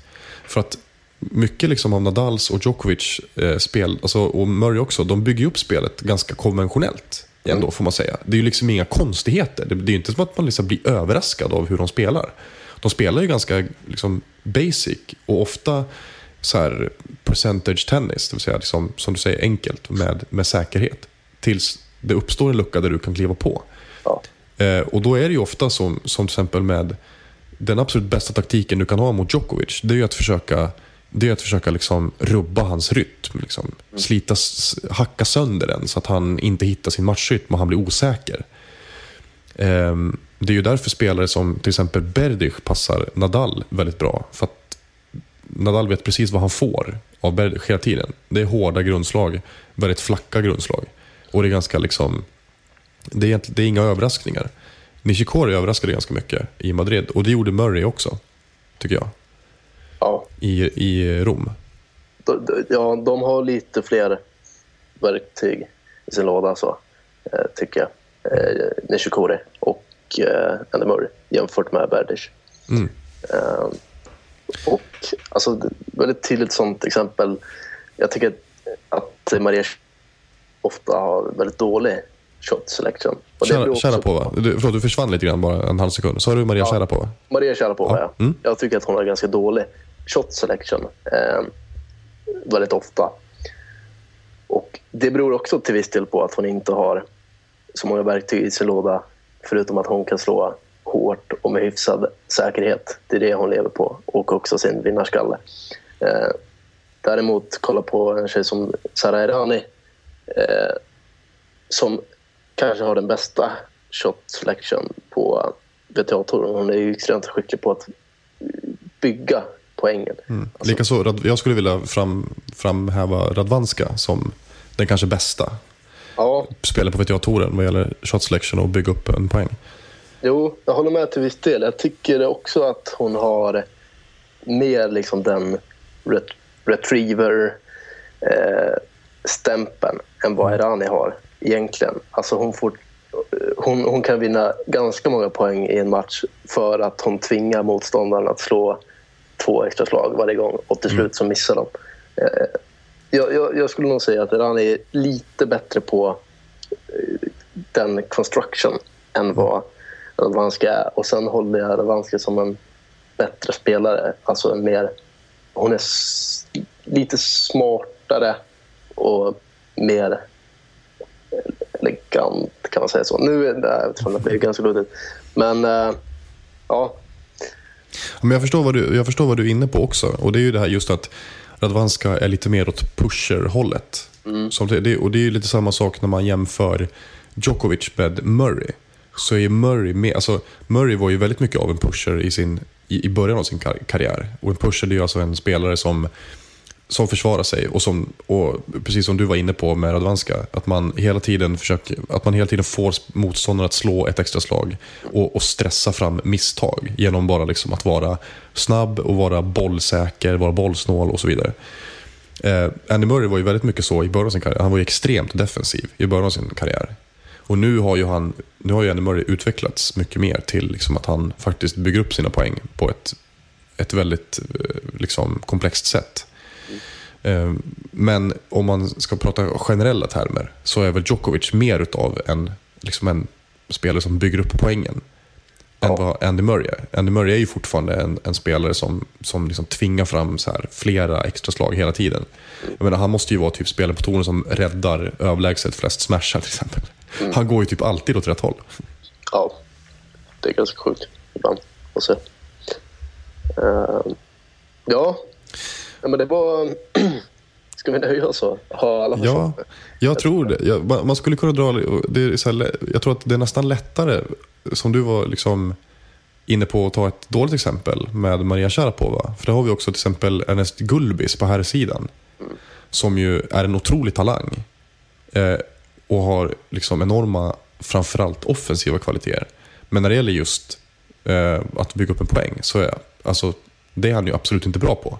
För att mycket liksom av Nadals och Djokovic eh, spel, alltså, och Murray också, de bygger ju upp spelet ganska konventionellt. Ändå, får man säga. Det är ju liksom inga konstigheter. Det, det är ju inte som att man liksom blir överraskad av hur de spelar. De spelar ju ganska liksom, basic och ofta så här percentage tennis, det vill säga liksom, som du säger enkelt med, med säkerhet. Tills det uppstår en lucka där du kan kliva på. Ja. Eh, och då är det ju ofta som, som till exempel med den absolut bästa taktiken du kan ha mot Djokovic, det är ju att försöka det är att försöka liksom rubba hans rytm. Liksom. Slita, s- hacka sönder den så att han inte hittar sin matchrytm och han blir osäker. Ehm, det är ju därför spelare som till exempel Berdych passar Nadal väldigt bra. För att Nadal vet precis vad han får av Berdych hela tiden. Det är hårda grundslag, väldigt flacka grundslag. Och det är ganska liksom... Det är, det är inga överraskningar. Nishikori överraskade ganska mycket i Madrid och det gjorde Murray också, tycker jag, Ja, i, i Rom. de, ja, de har lite fler verktyg i sin låda, så, eh, tycker jag. Eh, Nishikori och eh, Andy Murray jämfört med Berdych. Mm. Och alltså, väldigt tydligt sånt exempel. Jag tycker att, Maria ofta har väldigt dålig shot selection. Och det beror Kära, också kära på va? Du, förlåt, du försvann lite grann bara en halv sekund. Sa du Maria Ja. Sharapova? Maria Sharapova, Ja. ja. Mm. Jag tycker att hon har ganska dålig shot selection eh, väldigt ofta. Och det beror också till viss del på att hon inte har så många verktyg i sin låda förutom att hon kan slå hårt och med hyfsad säkerhet. Det är det hon lever på och också sin vinnarskalle. Eh, däremot, kolla på en tjej som Sara Errani eh, som kanske har den bästa shot selection på WTA-touren. Hon är ju extremt skicklig på att bygga poängen. Alltså, Likaså, jag skulle vilja fram, framhäva Radvanska som den kanske bästa ja, spelaren på WTA-touren vad gäller shot selection och bygga upp en poäng. Jo, jag håller med till viss del. Jag tycker också att hon har mer liksom den ret- retriever eh, än vad Irani har egentligen. Alltså hon, får, hon, hon kan vinna ganska många poäng i en match för att hon tvingar motståndaren att slå två extra slag varje gång och till slut så missar de. Eh, jag, jag, jag skulle nog säga att han är lite bättre på eh, den construction än vad Radwanska är. Och sen håller jag Radwanska som en bättre spelare. Alltså en mer... Hon är lite smartare och mer elegant, kan man säga så. Nu är det, det blir ganska luddigt. Men eh, ja, Men jag, förstår vad du, jag förstår vad du är inne på också. Och det är ju det här just att Radwanska är lite mer åt pusher-hållet. Som det, det- och det är ju lite samma sak när man jämför Djokovic med Murray. Så är Murray med, alltså Murray var ju väldigt mycket av en pusher i, sin, i, i början av sin kar- karriär. Och en pusher det är ju alltså en spelare som som försvarar sig och, som, och precis som du var inne på med Radwanska, att man hela tiden försöker, att man hela tiden får motståndaren att slå ett extra slag och, och stressa fram misstag genom bara liksom att vara snabb och vara bollsäker, vara bollsnål och så vidare. Eh, Andy Murray var ju väldigt mycket så i början av sin karriär. Han var ju extremt defensiv i början av sin karriär. Och nu har ju, han, nu har ju Andy Murray utvecklats mycket mer till liksom att han faktiskt bygger upp sina poäng på ett, ett väldigt eh, liksom, komplext sätt. Eh, Men om man ska prata generella termer så är väl Djokovic mer utav en, liksom en spelare som bygger upp poängen än vad Andy Murray är. Andy Murray är ju fortfarande en, en spelare som, som liksom tvingar fram så här flera extra slag hela tiden. Jag menar, han måste ju vara typ spelare på touren som räddar överlägset flest smashar till exempel. Han går ju typ alltid åt rätt håll. ja, det är ganska sjukt ibland att se. Eh, ja, ja, men det var... Ska vi nöja oss så? Ha alla Ja, jag tror det. Jag, man skulle kunna dra... Det är så här, jag tror att det är nästan lättare, som du var liksom inne på att ta ett dåligt exempel med Maria Sharapova. För där har vi också till exempel Ernest Gulbis på här sidan Som ju är en otrolig talang. Eh, och har liksom enorma, framförallt offensiva kvaliteter. Men när det gäller just eh, att bygga upp en poäng så är alltså, det är han ju absolut inte bra på.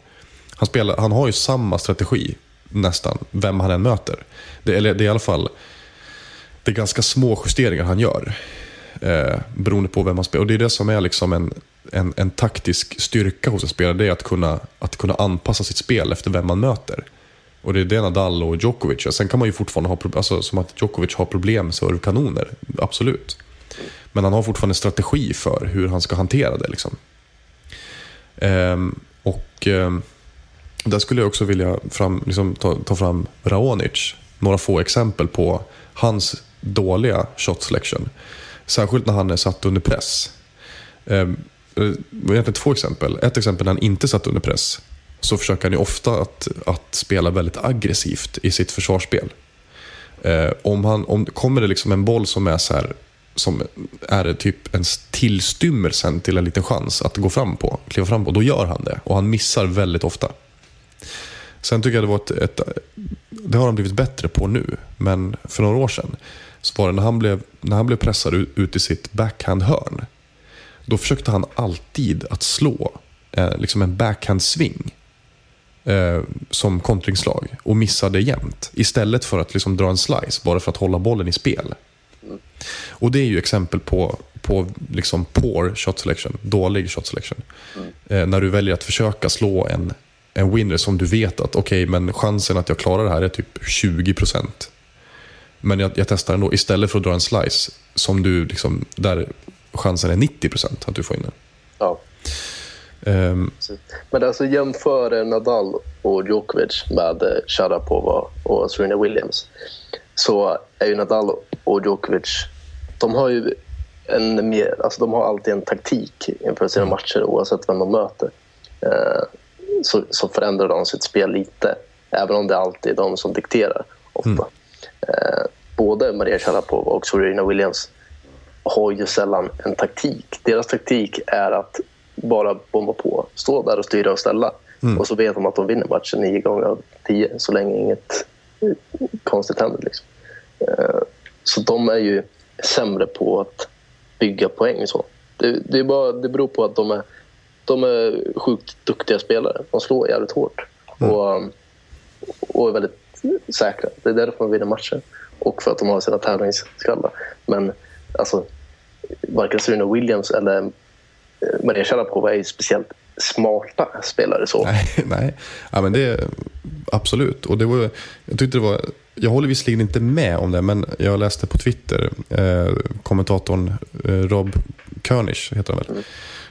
Han, spelar, han har ju samma strategi nästan, vem han än möter. Det, eller det är i alla fall det är ganska små justeringar han gör. Eh, beroende på vem man spelar. Och det är det som är liksom en, en, en taktisk styrka hos en spelare. Det är att kunna, att kunna anpassa sitt spel efter vem man möter. Och det är det Nadal och Djokovic gör. Sen kan man ju fortfarande ha problem, alltså, som att Djokovic har problem med servkanoner, Absolut. Men han har fortfarande en strategi för hur han ska hantera det. Liksom. Ehm, och ehm, där skulle jag också vilja fram, liksom, ta, ta fram Raonic. Några få exempel på hans dåliga shot selection. Särskilt när han är satt under press. Ehm, eh, egentligen två exempel. Ett exempel när han inte satt under press. Så försöker han ju ofta att, att spela väldigt aggressivt i sitt försvarsspel. Eh, om, han, om kommer det liksom en boll som är så här, som är typ en tillstymmelsen till en liten chans att gå fram på, kliva fram på, då gör han det. Och han missar väldigt ofta. Sen tycker jag det var ett, ett det har han blivit bättre på nu, men för några år sedan så var det när han blev, när han blev pressad ut, ut i sitt backhandhörn, Då försökte han alltid att slå eh, liksom en backhand-sving eh, som kontringslag och missade jämt. Istället för att liksom dra en slice bara för att hålla bollen i spel. Och det är ju exempel på, på liksom poor shot selection, dålig shot selection. Eh, när du väljer att försöka slå en, en winner som du vet att okej, men chansen att jag klarar det här är typ 20%. Men jag, jag testar ändå, istället för att dra en slice som du liksom, där chansen är 90% att du får in den. Ja. Ehm, Men alltså jämför Nadal och Djokovic med eh, Sharapova och Serena Williams så är ju Nadal och Djokovic, de har ju en mer, alltså de har alltid en taktik inför sina matcher oavsett vem de möter. Eh, så, så förändrar de sitt spel lite, även om det alltid är de som dikterar ofta. Eh, både Maria Sharapova och Serena Williams har ju sällan en taktik. Deras taktik är att bara bomba på, stå där och styra och ställa. Och så vet de att de vinner matchen nio gånger av tio så länge inget eh, konstigt händer. Liksom. Eh, Så de är ju sämre på att bygga poäng. Så. Det, det, är bara, det beror på att de är, de är sjukt duktiga spelare. De slår jävligt hårt och, och är väldigt säkra. Det är därför de vinner matcher och för att de har sina tävlingsskallar. Men alltså, varken Serena Williams eller Maria Sharapova är ju speciellt smarta spelare så. Nej, nej. Ja, men det är absolut. Och det var, jag tyckte det var, jag håller visserligen inte med om det, men jag läste på Twitter, eh, kommentatorn eh, Rob König, heter han väl,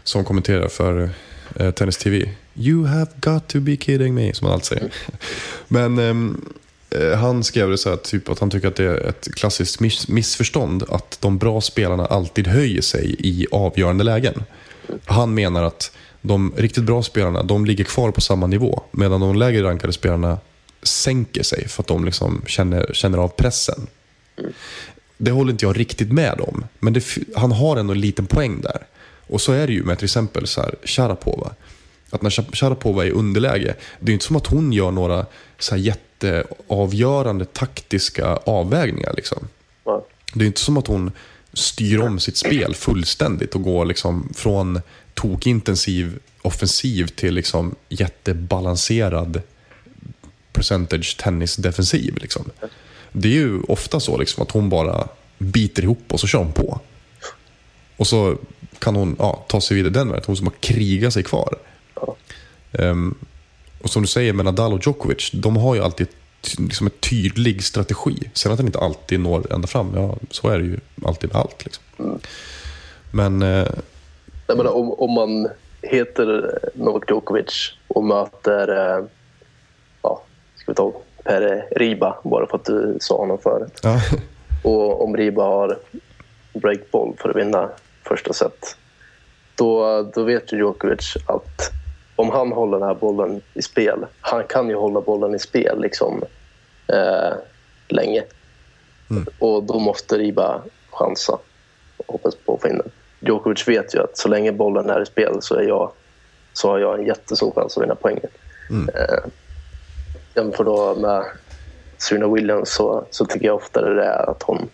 som kommenterar för eh, Tennis TV. You have got to be kidding me, som han alltid säger. Men ehm, eh, han skrev det så här, typ att han tycker att det är ett klassiskt miss missförstånd att de bra spelarna alltid höjer sig i avgörande lägen. Han menar att de riktigt bra spelarna de ligger kvar på samma nivå medan de lägre rankade spelarna sänker sig för att de liksom känner, känner av pressen. Det håller inte jag riktigt med om, men det, han har ändå en liten poäng där. Och så är det ju med till exempel så här, Sharapova. Att när Sha- Sharapova är i underläge, det är ju inte som att hon gör några så här jätteavgörande taktiska avvägningar. Liksom. Ja. Det är inte som att hon styr om sitt spel fullständigt och går liksom från tokintensiv offensiv till liksom jättebalanserad percentage tennisdefensiv. Liksom. Det är ju ofta så liksom, att hon bara biter ihop och så kör hon på. Och så kan hon ja, ta sig vidare den vägen. Hon som har krigat sig kvar. Ehm, och som du säger med Nadal och Djokovic, de har ju alltid liksom en tydlig strategi. Sen att den inte alltid når ända fram, ja så är det ju alltid med allt. Liksom. Men eh, Jag menar, om, om man heter Novak Djokovic och möter, eh, ja, ska vi ta Per Riba, bara för att du sa honom förut. ja, Och om Riba har breakboll för att vinna första set, då, då vet ju Djokovic att om han håller den här bollen i spel, han kan ju hålla bollen i spel liksom, eh, länge. Och då måste Riba chansa och hoppas på att få in den. Djokovic vet ju att så länge bollen är i spel så, är jag, så har jag en jättestor chans att vinna poängen. Eh, jämför då med Serena Williams så, så tycker jag oftare det är att hon,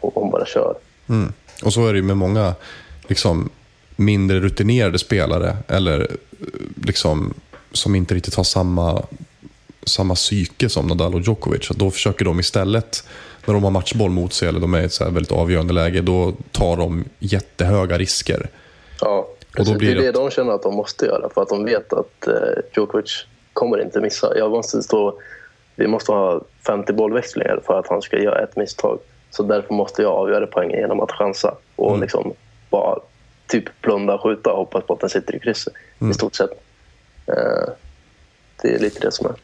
hon, hon bara kör. Mm. Och så är det ju med många liksom, mindre rutinerade spelare eller eh, liksom, som inte riktigt har samma, samma psyke som Nadal och Djokovic. Att då försöker de istället, när de har matchboll mot sig eller de är i ett så här väldigt avgörande läge, då tar de jättehöga risker. Ja, precis. blir det är det- de känner att de måste göra för att de vet att eh, Djokovic kommer inte missa. Jag måste stå, vi måste ha 50 bollväxlingar för att han ska göra ett misstag. Så därför måste jag avgöra poängen genom att chansa och liksom bara typ blunda, skjuta och hoppas på att den sitter i krysset i stort sett. Eh, det är lite det som är.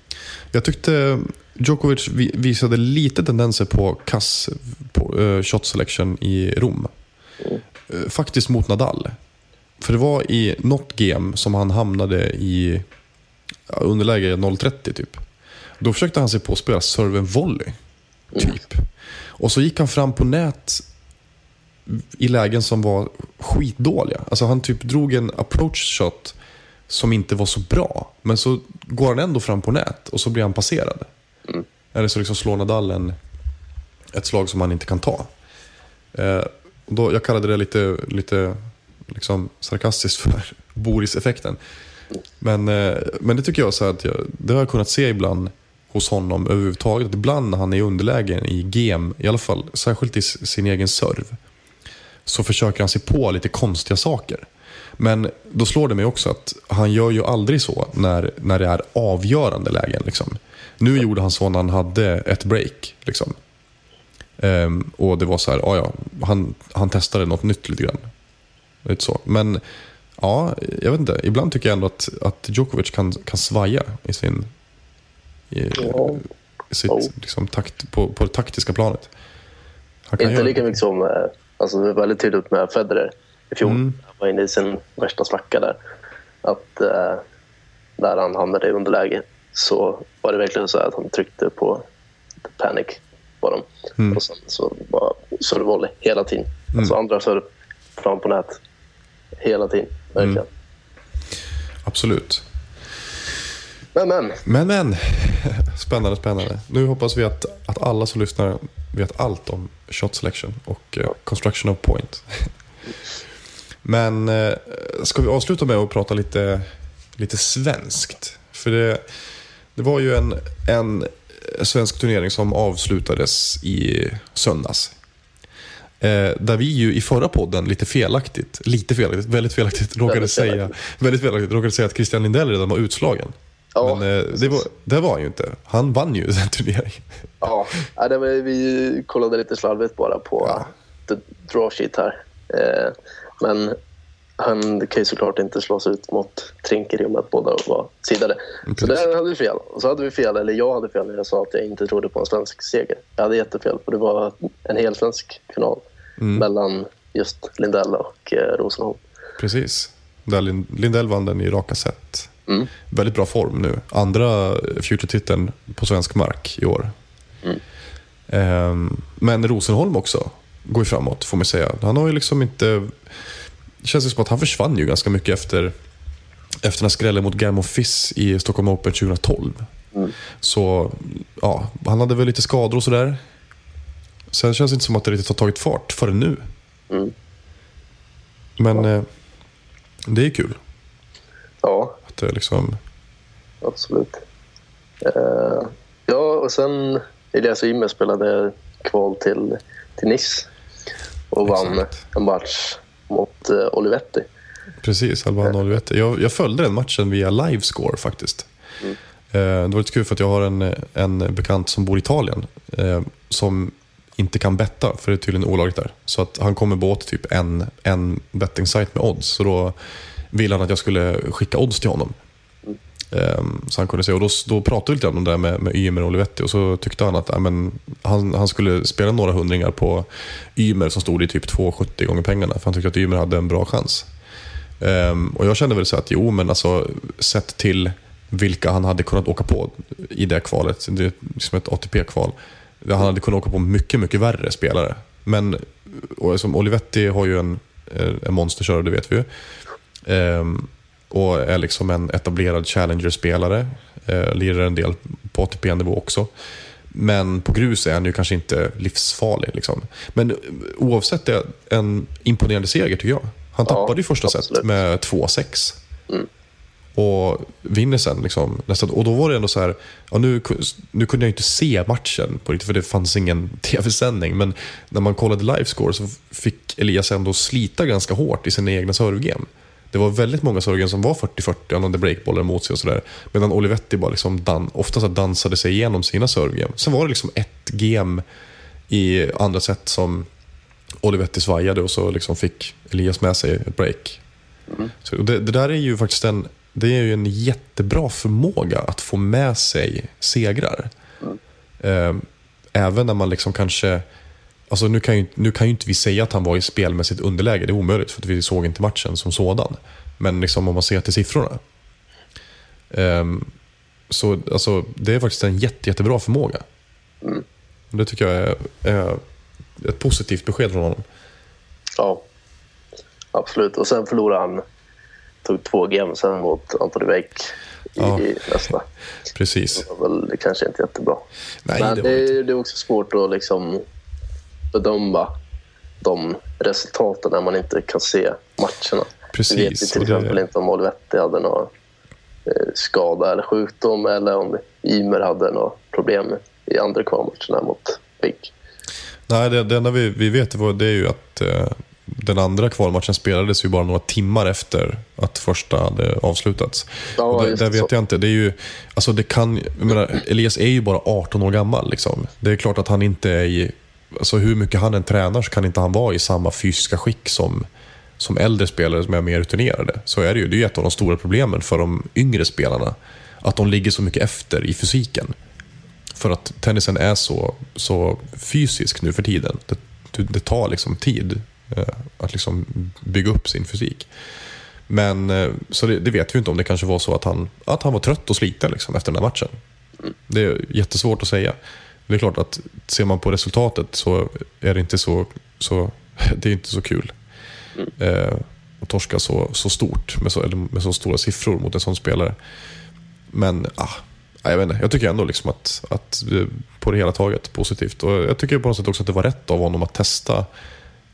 Jag tyckte Djokovic vi- visade lite tendenser på kass på, eh, shot selection i Rom. Eh, faktiskt mot Nadal. För det var i något game som han hamnade i underläge 0-30 typ. Då försökte han sig på att spela serve and volley. Typ. Och så gick han fram på nät i lägen som var skitdåliga. Alltså han typ drog en approach shot som inte var så bra. Men så går han ändå fram på nät och så blir han passerad. Eller så liksom slår Nadal en, ett slag som han inte kan ta. Eh, då, jag kallade det lite, lite liksom sarkastiskt för Boris-effekten. Men, eh, men det tycker jag, så att jag, det har jag kunnat se ibland hos honom överhuvudtaget. Ibland när han är i underläge i game, i alla fall särskilt i sin egen serv, så försöker han sig på lite konstiga saker. Men då slår det mig också att han gör ju aldrig så när, när det är avgörande lägen. Liksom. Nu gjorde han så när han hade ett break. Liksom. Ehm, och det var så här, ja, ja, han, han testade något nytt lite grann. Lite så. Men ja, jag vet inte. Ibland tycker jag ändå att, att Djokovic kan, kan svaja i sin... I, Ja. sitt, Jo. liksom, takt, på, på det taktiska planet. Inte lika mycket som, eh, alltså det är väldigt tydligt med Federer i fjol. Mm. Han var inne i sin värsta svacka där. Att eh, när han hamnade i underläge så var det verkligen så att han tryckte på panic på dem. Mm. Och sen så bara servevolley hela tiden. Alltså andra serve fram på nät hela tiden. Verkligen. Mm. Absolut. Men men, Men men, spännande, spännande. Nu hoppas vi att, att alla som lyssnar vet allt om shot selection och eh, construction of point. Men eh, ska vi avsluta med att prata lite, lite svenskt? För det, det var ju en, en svensk turnering som avslutades i söndags. Eh, där vi ju i förra podden lite felaktigt, lite felaktigt, väldigt felaktigt råkade, Väldigt säga, felaktigt. väldigt felaktigt råkade säga att Christian Lindell redan var utslagen. Ja, Men eh, det, var, det var han ju inte. Han vann ju den turneringen. Ja, det var, vi kollade lite slarvigt bara på Ja. the draw sheet här. Eh, men han kan ju såklart inte slås ut mot Trinker i och med att båda var sidade. Så precis. där hade vi fel. Och så hade vi fel, eller jag hade fel när jag sa att jag inte trodde på en svensk seger. Jag hade jättefel, för det var en hel svensk final mellan just Lindell och eh, Rosenholm. Precis. Där Lind- Lindell vann den i raka set. Mm. Väldigt bra form nu. Andra Future-titeln på svensk mark i år. Ehm, men Rosenholm också går ju framåt, får man säga. Han har ju liksom inte... Det känns ju som att han försvann ju ganska mycket efter, efter den här skrällen mot Gamma Fiss i Stockholm Open 2012. Så ja, han hade väl lite skador och sådär. Sen känns det inte som att det riktigt har tagit fart förrän nu. Mm. Men eh, det är kul. Ja, Att det liksom... absolut. Eh, ja, och sen Elias Ymer spelade kval till, till Nice och vann Exakt. en match mot eh, Olivetti. Precis, Albano Olivetti. Jag, jag följde den matchen via livescore faktiskt. Eh, det var lite kul för att jag har en, en bekant som bor i Italien eh, som inte kan betta, för det är tydligen olagligt där. Så att han kommer båt typ en, en betting-sajt med odds. Så då ville han att jag skulle skicka odds till honom. Eh, så han kunde se. Och då, då pratade vi lite om det där med, med Ymer och Olivetti och så tyckte han att men, han, han skulle spela några hundringar på Ymer som stod i typ 2,70 gånger pengarna. För han tyckte att Ymer hade en bra chans. Um, och jag kände väl så att jo, men alltså sett till vilka han hade kunnat åka på i det kvalet. Det är som ett ATP-kval. Han hade kunnat åka på mycket, mycket värre spelare. Men och som Olivetti har ju en, eh, en monsterkörare, det vet vi ju. Ehm, och är liksom en etablerad Challenger-spelare. Eh, lirar en del på ATP-nivå också. Men på grus är han ju kanske inte livsfarlig. Liksom. Men oavsett det, en imponerande seger tycker jag. Han Ja, tappade ju första set absolut. med 2-6. Och vinner sen. Liksom, nästan. Och då var det ändå så här, ja, nu, nu kunde jag inte se matchen på riktigt för det fanns ingen tv-sändning. Men när man kollade livescore så fick Elias ändå slita ganska hårt i sina egna servegame. Det var väldigt många servegame som var 40-40, han hade breakbollar mot sig och sådär. Medan Olivetti bara liksom dan, ofta så dansade sig igenom sina servegame. Sen var det liksom ett game i andra set som Olivetti svajade och så liksom fick Elias med sig ett break. Så det, det där är ju faktiskt en, det är ju en jättebra förmåga att få med sig segrar. Eh, även när man liksom kanske... Alltså nu, kan ju, nu kan ju inte vi säga att han var i spelmässigt underläge, det är omöjligt för att vi såg inte matchen som sådan. Men liksom om man ser till siffrorna. Ehm, så alltså, det är faktiskt en jätte, jättebra förmåga. Det tycker jag är, är ett positivt besked från honom. Ja, absolut. Och sen förlorade han, tog två game sen mot Anthony Wake i, Ja. i nästa. Precis. Det var väl kanske inte jättebra. Nej, Men det det, det är också svårt att liksom bedöma de resultaten när man inte kan se matcherna. Precis, Vi vet ju till och det- exempel inte om Olivetti hade någon eh, skada eller sjukdom eller om Ymer hade några problem i andra kvalmatcherna mot Wake. Nej, det, det enda vi, vi vet det är ju att eh, den andra kvalmatchen spelades ju bara några timmar efter att första hade avslutats. Ja, och det, det, vet så. jag inte. Det är ju, alltså det kan, menar, Elias är ju bara 18 år gammal. Liksom. Det är klart att han inte är i... Alltså hur mycket han än tränar så kan inte han vara i samma fysiska skick som, som äldre spelare som är mer rutinerade. Så är det ju. Det är ett av de stora problemen för de yngre spelarna. Att de ligger så mycket efter i fysiken. För att tennisen är så, så fysisk nu för tiden. Det, det, tar liksom tid eh, att liksom bygga upp sin fysik. Men eh, så det, det vet vi inte om det kanske var så att han, att han var trött och sliten liksom, efter den här matchen. Det är jättesvårt att säga. Det är klart att ser man på resultatet så är det inte så, så, det är inte så kul. Eh, att torska så, så stort med så, med så stora siffror mot en sån spelare. Men ah, jag vet inte, jag tycker ändå liksom att, att på det hela taget positivt. Och jag tycker på något sätt också att det var rätt av honom att testa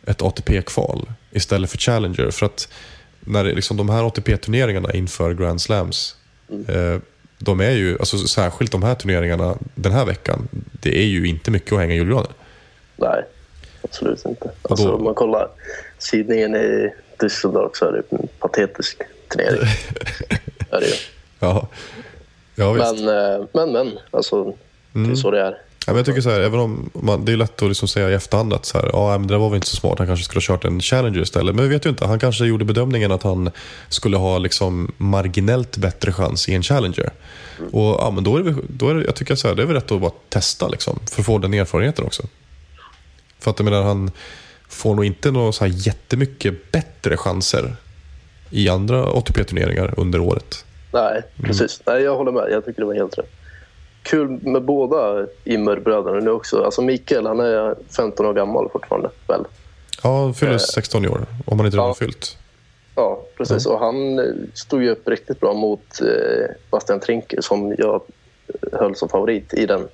ett ATP-kval istället för Challenger. För att när liksom, de här ATP-turneringarna inför Grand Slams, eh, de är ju, alltså, särskilt de här turneringarna den här veckan, det är ju inte mycket att hänga i julgranen. Nej. absolut inte. Alltså, om man kollar sidningen i Düsseldorf så är det en patetisk turnering. är det ju. Ja, ja. Men, eh, men, men. Alltså, Det är så det är. Ja, men jag tycker så här, även om man, det är lätt att liksom säga i efterhand att så här, ja, men det där var väl inte så smart, han kanske skulle ha kört en Challenger istället. Men vi vet ju inte, han kanske gjorde bedömningen att han skulle ha liksom marginellt bättre chans i en Challenger. Och ja, men då är det, då är det, jag tycker så här, det är väl rätt att bara testa liksom, för att få den erfarenheten också. För att jag menar, han får nog inte några så här jättemycket bättre chanser i andra ATP-turneringar under året. Nej, Mm. precis. Nej, jag håller med. Jag tycker det var helt rätt. Kul med båda Immer-bröderna nu också. Alltså Mikael, han är 15 år gammal fortfarande, väl? Ja, han fyller 16 i år, om han inte redan Ja. fyllt. Ja, precis. Och han eh, stod ju upp riktigt bra mot eh, Bastian Trinker som jag eh, höll som favorit i den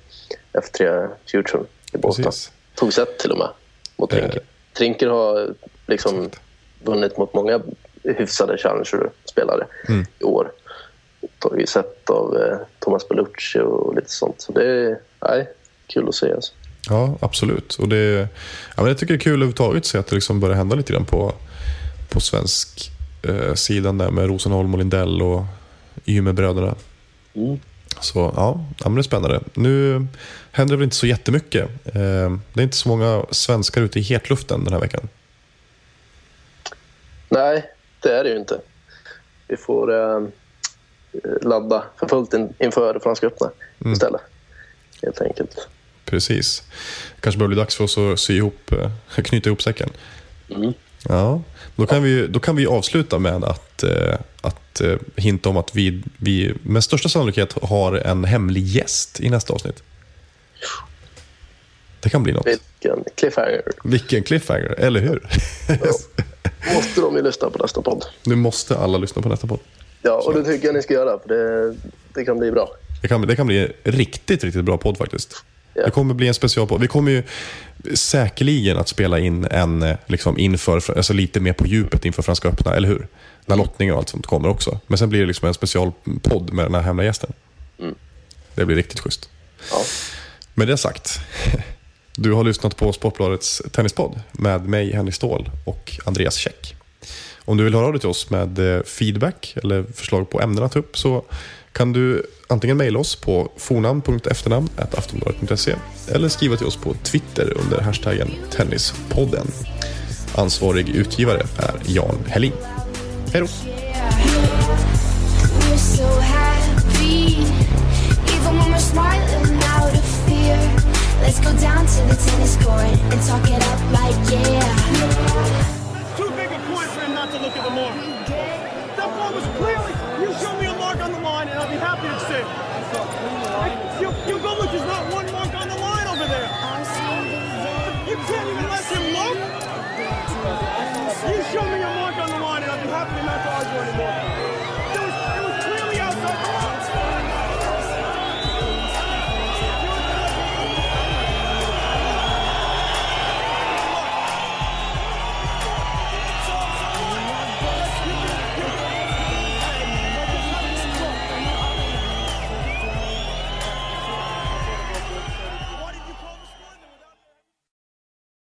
F3 Future i Båstad. Tog set till och med mot Trinker. Eh. Trinker har liksom vunnit mot många hyfsade Challenger-spelare Mm. i år. Tagit set av eh, Thomas Bellucci och lite sånt. Så det är nej, kul att se. Alltså. Ja, absolut. Och det, ja, men jag tycker det är kul överhuvudtaget att se att det liksom börjar hända lite grann på, på svensk eh, sidan där med Rosenholm och Lindell och Ymerbröderna. Mm. Så ja, ja men det är spännande. Nu händer det väl inte så jättemycket. Eh, det är inte så många svenskar ute i hetluften den här veckan. Nej, det är det ju inte. Vi får eh, ladda för fullt in, inför Franska öppna Mm. istället. Helt enkelt. Precis. kanske börjar bli dags för oss att sy ihop, eh, knyta ihop säcken. Mm. Ja, då kan vi, då kan vi avsluta med att, eh, att eh, hinta om att vi, vi med största sannolikhet har en hemlig gäst i nästa avsnitt. Det kan bli något. Vilken cliffhanger. Vilken cliffhanger, eller hur? Måste de ju lyssna på nästa podd. nu måste alla lyssna på nästa podd. Ja, och det tycker jag ni ska göra för det, det kan bli bra. Det kan, det kan bli en riktigt, riktigt bra podd faktiskt. Ja. Det kommer bli en specialpodd. Vi kommer ju säkerligen att spela in en eh, liksom inför, alltså lite mer på djupet inför Franska öppna, eller hur? När lottning och allt sånt kommer också. Men sen blir det liksom en specialpodd med den här hemliga gästen. Det blir riktigt schysst. Ja. Med det sagt, du har lyssnat på Sportbladets tennispodd med mig, Henrik Ståhl och Andreas Käck. Om du vill höra av dig till oss med eh, feedback eller förslag på ämnen att ta upp så kan du antingen mejla oss på fornamn.efternamn.aftonbladet.se eller skriva till oss på Twitter under hashtaggen Tennispodden. Ansvarig utgivare är Jan Helin. Hej då!